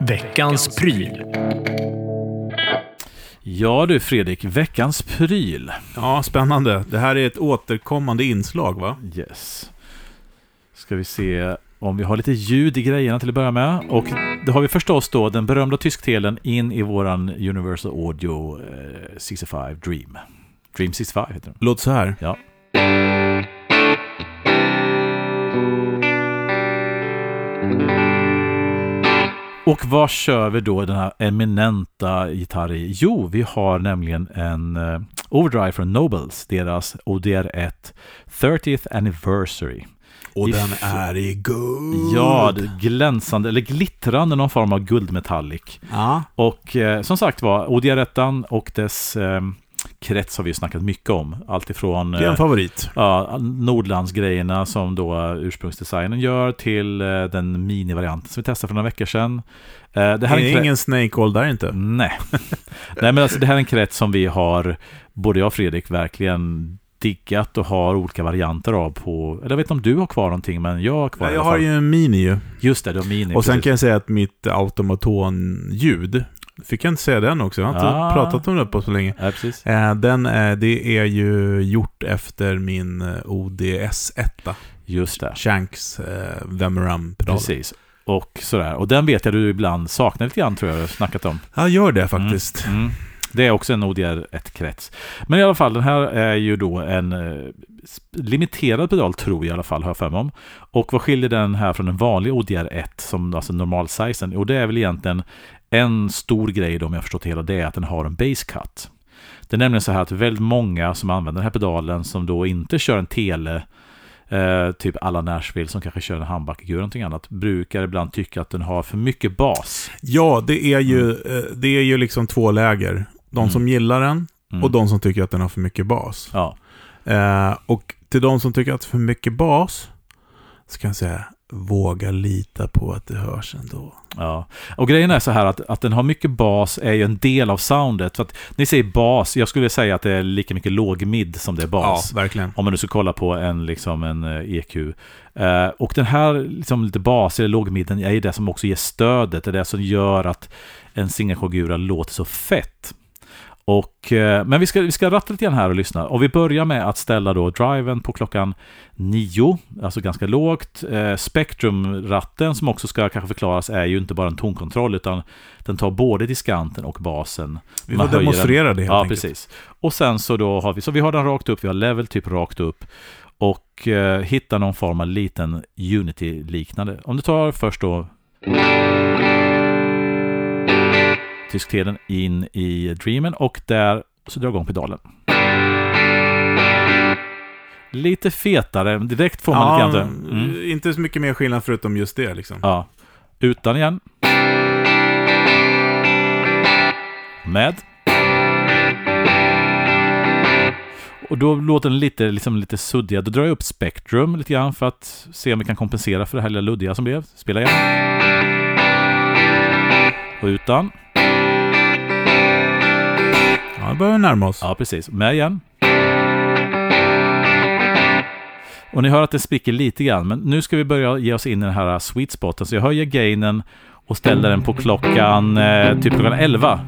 Speaker 4: Veckans pryl.
Speaker 1: Ja du Fredrik, veckans pryl.
Speaker 2: Ja, spännande. Det här är ett återkommande inslag va?
Speaker 1: Yes. Ska vi se om vi har lite ljud i grejerna till att börja med. Och då har vi förstås då den berömda tysktelen in i våran Universal Audio eh, 65 Dream. Dream 65 heter den.
Speaker 2: Låt så här.
Speaker 1: Ja. Och vad kör vi då den här eminenta gitarr i? Jo, vi har nämligen en eh, overdrive från Nobles, deras ODR1 30th Anniversary.
Speaker 2: Och
Speaker 1: I
Speaker 2: den är i guld.
Speaker 1: Ja, det är glänsande, eller glittrande någon form av guldmetallic.
Speaker 2: ja.
Speaker 1: Och eh, som sagt var, ODR1 och dess eh, krets har vi snackat mycket om. Alltifrån
Speaker 2: Det är en
Speaker 1: eh,
Speaker 2: favorit.
Speaker 1: ja, Nordlandsgrejerna som då ursprungsdesignen gör till eh, den minivarianten som vi testade för några veckor sedan. Eh, det
Speaker 2: Det
Speaker 1: här
Speaker 2: är
Speaker 1: är krets...
Speaker 2: ingen Snake All där inte.
Speaker 1: Nej. [laughs] Nej, men alltså det här är en krets som vi har, både jag och Fredrik, verkligen diggat och har olika varianter av på... Eller jag vet inte om du har kvar någonting, men jag har kvar
Speaker 2: Ja,
Speaker 1: i
Speaker 2: jag har ju en Mini ju.
Speaker 1: Just det, du har mini.
Speaker 2: Och sen
Speaker 1: precis.
Speaker 2: kan jag säga att mitt automaton-ljud, fick jag inte säga den också? Jag har inte
Speaker 1: Ah.
Speaker 2: pratat om det på så länge.
Speaker 1: Ja, precis.
Speaker 2: Eh, Den, eh, det är ju gjort efter min eh, ODS-1.
Speaker 1: Just det.
Speaker 2: Shanks eh, Vemeram-pedal.
Speaker 1: Precis. Och sådär. Och den vet jag du ibland saknar lite grann, tror jag du har snackat om.
Speaker 2: Ja, gör det faktiskt.
Speaker 1: Mm. Mm. Det är också en ODR1-krets. Men i alla fall, den här är ju då en eh, limiterad pedal, tror jag i alla fall, har jag för mig om. Och vad skiljer den här från en vanlig ODR1, som alltså normalsizen? Och det är väl egentligen en stor grej då, om jag förstått hela, det är att den har en base cut. Det är nämligen så här att väldigt många som använder den här pedalen, som då inte kör en tele, eh, typ alla Nashville som kanske kör en handbackegur eller någonting annat, brukar ibland tycka att den har för mycket bas.
Speaker 2: Ja, det är ju, eh, det är ju liksom två läger. De
Speaker 1: Mm.
Speaker 2: som gillar den
Speaker 1: Mm.
Speaker 2: och de som tycker att den har för mycket bas.
Speaker 1: Ja,
Speaker 2: Eh, och till de som tycker att det är för mycket bas, så kan jag säga, våga lita på att det hörs ändå.
Speaker 1: Ja, och grejen är så här att, att den har mycket bas är ju en del av soundet. För att ni säger bas, jag skulle säga att det är lika mycket låg-mid som det är bas.
Speaker 2: Ja, verkligen.
Speaker 1: Om man nu ska kolla på en, liksom en eh, EQ. Eh, och den här liksom lite bas, eller lågmidden, är ju det som också ger stödet. Det är det som gör att en singelkogura låter så fett. Och, eh, men vi ska, vi ska ratta lite grann här och lyssna. Och vi börjar med att ställa då driven på klockan 9, alltså ganska lågt. Eh, Spektrum-ratten som också ska kanske förklaras är ju inte bara en tonkontroll utan den tar både diskanten och basen.
Speaker 2: Vi får demonstrera det helt
Speaker 1: Ja,
Speaker 2: enkelt.
Speaker 1: precis. Och sen så då har vi, så vi har den rakt upp, vi har level typ rakt upp och eh, hittar någon form av liten Unity-liknande. Om du tar först då tysktelen in i Dreamen och där så drar jag igång pedalen. Lite fetare, direkt får man
Speaker 2: Ja,
Speaker 1: lite grann mm.
Speaker 2: Inte så mycket mer skillnad förutom just det liksom.
Speaker 1: Ja. Utan igen. Med. Och då låter den lite, liksom lite suddiga. Då drar jag upp spektrum lite grann för att se om vi kan kompensera för det här lilla luddiga som blev. Spela igen. Och utan.
Speaker 2: Ja, då börjar vi närma oss.
Speaker 1: Ja, precis. Med igen. Och ni hör att det spricker lite grann, men nu ska vi börja ge oss in i den här sweet spoten. Så jag höjer gainen och ställer den på klockan, eh, typ klockan 11.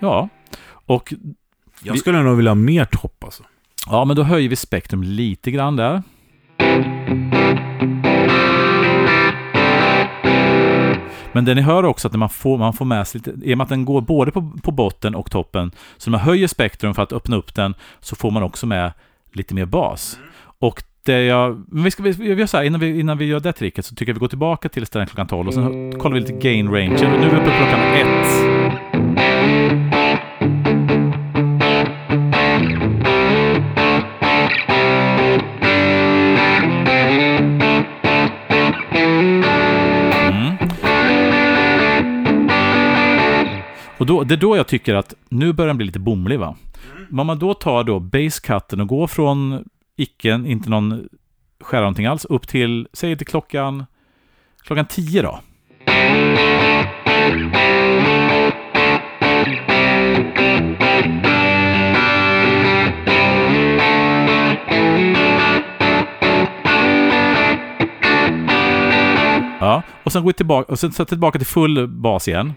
Speaker 1: Ja, och
Speaker 2: Jag skulle nog vilja ha mer topp alltså.
Speaker 1: Ja, men då höjer vi spektrum lite grann där. Men det ni hör också att när man får, man får med sig lite, i och med att den går både på, på botten och toppen, så när man höjer spektrum för att öppna upp den, så får man också med lite mer bas. Och det jag, men vi ska, vi, vi gör så här, innan vi, innan vi gör det tricket så tycker jag vi går tillbaka till ställen klockan 12 och sen kollar vi lite gain range. Nu är vi uppe på klockan 1. Då, det är då jag tycker att nu börjar den bli lite bomlig va? Men om man då tar då basecutten och går från icken, inte någon skära någonting alls, upp till, säg till klockan, klockan 10 då. Ja, och sen går vi tillbaka, och sen sätter tillbaka till full bas igen.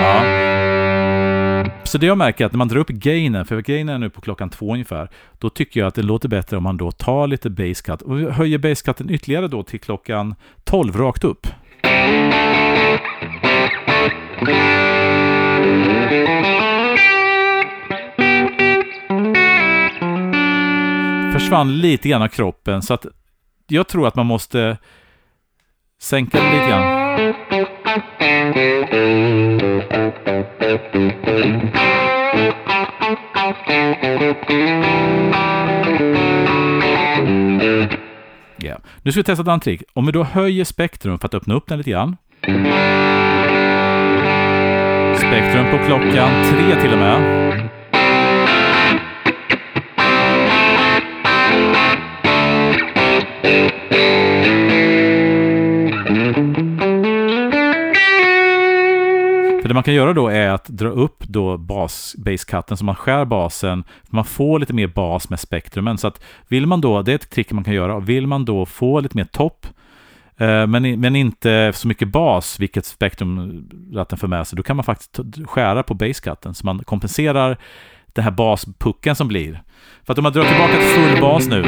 Speaker 1: Ja. Så det jag märker är att när man drar upp gainen, för gainen är nu på klockan två ungefär, då tycker jag att det låter bättre om man då tar lite basecut och höjer basecutten ytterligare då till klockan 12 rakt upp. Försvann lite grann av kroppen så att jag tror att man måste sänka den lite grann. Yeah. Nu ska vi testa ett annat trick. Om vi då höjer spektrum för att öppna upp den lite grann. Spektrum på klockan tre till och med. Det man kan göra då är att dra upp då bas, basecutten så man skär basen. Man får lite mer bas med spektrumen. Så att vill man då, det är ett trick man kan göra, vill man då få lite mer topp eh, men, men inte så mycket bas, vilket spektrum ratten för med sig, då kan man faktiskt skära på basecutten så man kompenserar den här baspucken som blir. För att om man drar tillbaka till full bas nu,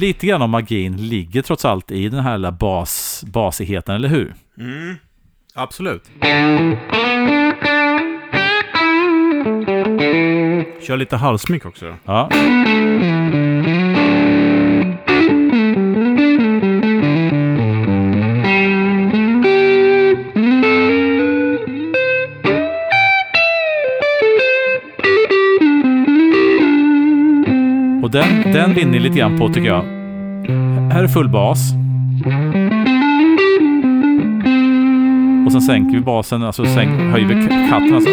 Speaker 1: lite grann av magin ligger trots allt i den här lilla bas, basigheten, eller hur?
Speaker 2: Absolut. Kör lite halsmyck också.
Speaker 1: Ja. Och den, den vinner lite grann på tycker jag. Här är full bas. Och sen sänker vi basen, alltså sänk, höjer vi katten alltså.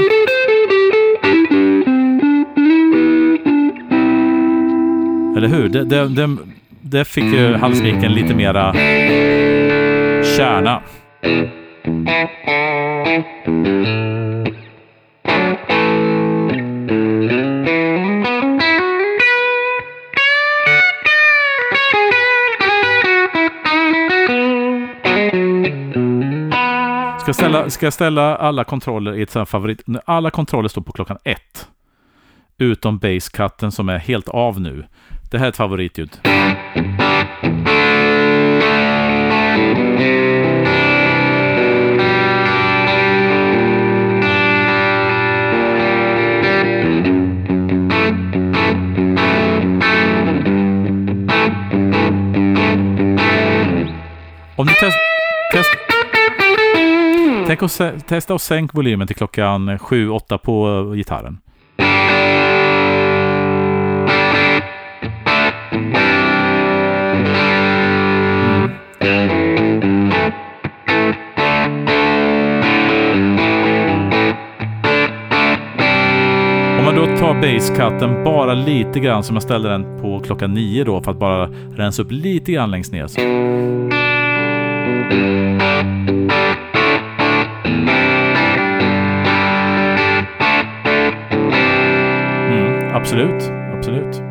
Speaker 1: Eller hur? Det, det, det, det fick ju halsviken lite mera kärna. Ska jag ställa, ska jag ställa alla kontroller i ett sånt här favorit... Alla kontroller står på klockan ett. Utom basecutten som är helt av nu. Det här är ett favoritljud. Om du test, test, Mm. tänk att testa och sänk volymen till klockan eh, 7-8 på eh, gitarren. Om man då tar bara lite grann som jag ställde den på klockan 9 då för att bara rensa upp lite grann längst ner. Så. Absolut, absolut.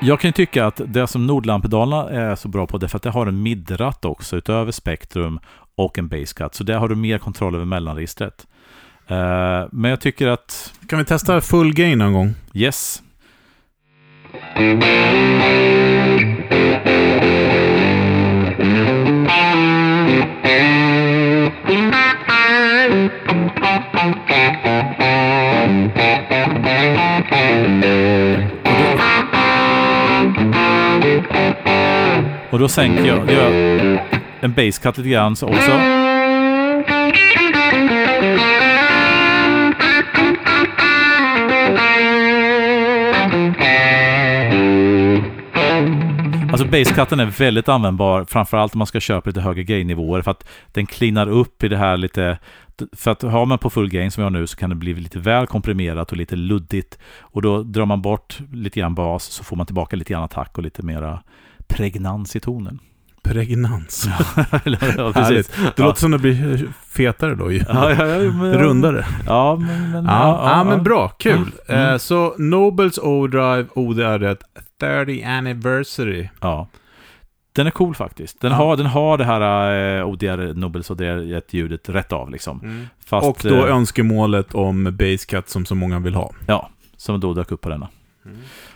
Speaker 1: Jag kan ju tycka att det som Nordlampedalerna är så bra på det är för att det har en midratt också utöver spektrum och en basecut. Så där har du mer kontroll över mellanregistret. Eh, men jag tycker att
Speaker 2: Kan vi testa full gain någon gång?
Speaker 1: yes, och då sänker jag, gör en basecut lite grann så också. Alltså basscutten är väldigt användbar, framförallt om man ska köpa lite högre gain-nivåer, för att den cleanar upp i det här lite... För att har man på full gain som jag har nu så kan det bli lite väl komprimerat och lite luddigt. Och då drar man bort lite grann bas så får man tillbaka lite grann attack och lite mera pregnans i tonen.
Speaker 2: Pregnans.
Speaker 1: ja, [laughs] precis.
Speaker 2: Det
Speaker 1: Ja.
Speaker 2: låter som det blir fetare då ju.
Speaker 1: Ja, ja, ja, men,
Speaker 2: Rundare.
Speaker 1: Ja, men... men
Speaker 2: Ja, ja, men bra. Kul.
Speaker 1: Mm, mm.
Speaker 2: Eh, så Nobles Overdrive ODR 30 Anniversary.
Speaker 1: Ja. Den är cool faktiskt. Den,
Speaker 2: Ja.
Speaker 1: har, den har det här eh, ODR, Nobels ODR-ljudet rätt av liksom. Fast,
Speaker 2: Och då
Speaker 1: eh,
Speaker 2: önskemålet om basecut som så många vill ha.
Speaker 1: Ja, som då dök upp på denna.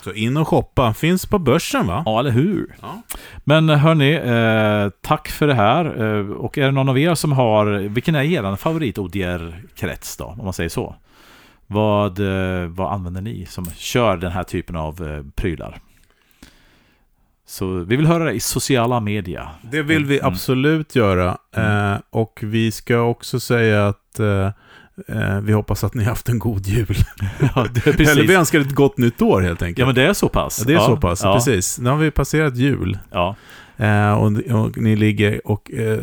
Speaker 2: Så in och shoppa. Finns på börsen va?
Speaker 1: Ja, eller hur?
Speaker 2: Ja.
Speaker 1: Men hörni, eh, tack för det här. Eh, och är det någon av er som har, vilken är er favorit ODR-krets då, om man säger så? Vad, eh, vad använder ni som kör den här typen av eh, prylar? Så vi vill höra det i sociala media.
Speaker 2: Det vill vi
Speaker 1: Mm.
Speaker 2: absolut göra. Eh, och vi ska också säga att eh, eh, vi hoppas att ni har haft en god jul. [laughs]
Speaker 1: Ja, det är precis.
Speaker 2: Eller vi önskar ett gott nytt år helt enkelt.
Speaker 1: Ja, men det är så pass.
Speaker 2: Ja, det är
Speaker 1: ja,
Speaker 2: så pass,
Speaker 1: ja,
Speaker 2: precis. Nu har vi passerat jul.
Speaker 1: Ja,
Speaker 2: Eh, och, och ni ligger och eh,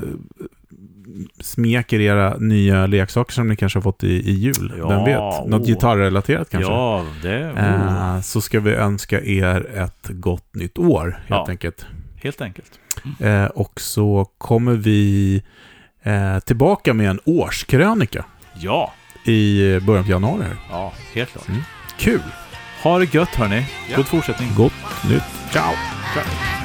Speaker 2: smeker era nya leksaker som ni kanske har fått i, i jul.
Speaker 1: Ja,
Speaker 2: Vem vet? Något
Speaker 1: oh.
Speaker 2: gitarrrelaterat kanske?
Speaker 1: ja det... Oh,
Speaker 2: Eh, så ska vi önska er ett gott nytt år, helt
Speaker 1: Ja.
Speaker 2: enkelt.
Speaker 1: helt enkelt.
Speaker 2: Eh, och så kommer vi eh, tillbaka med en årskrönika
Speaker 1: Ja,
Speaker 2: i början på januari. här.
Speaker 1: ja, helt klart.
Speaker 2: Mm. Kul!
Speaker 1: Ha det gött hörni.
Speaker 2: Ja.
Speaker 1: God fortsättning.
Speaker 2: Gott nytt. Ciao!
Speaker 1: Ciao.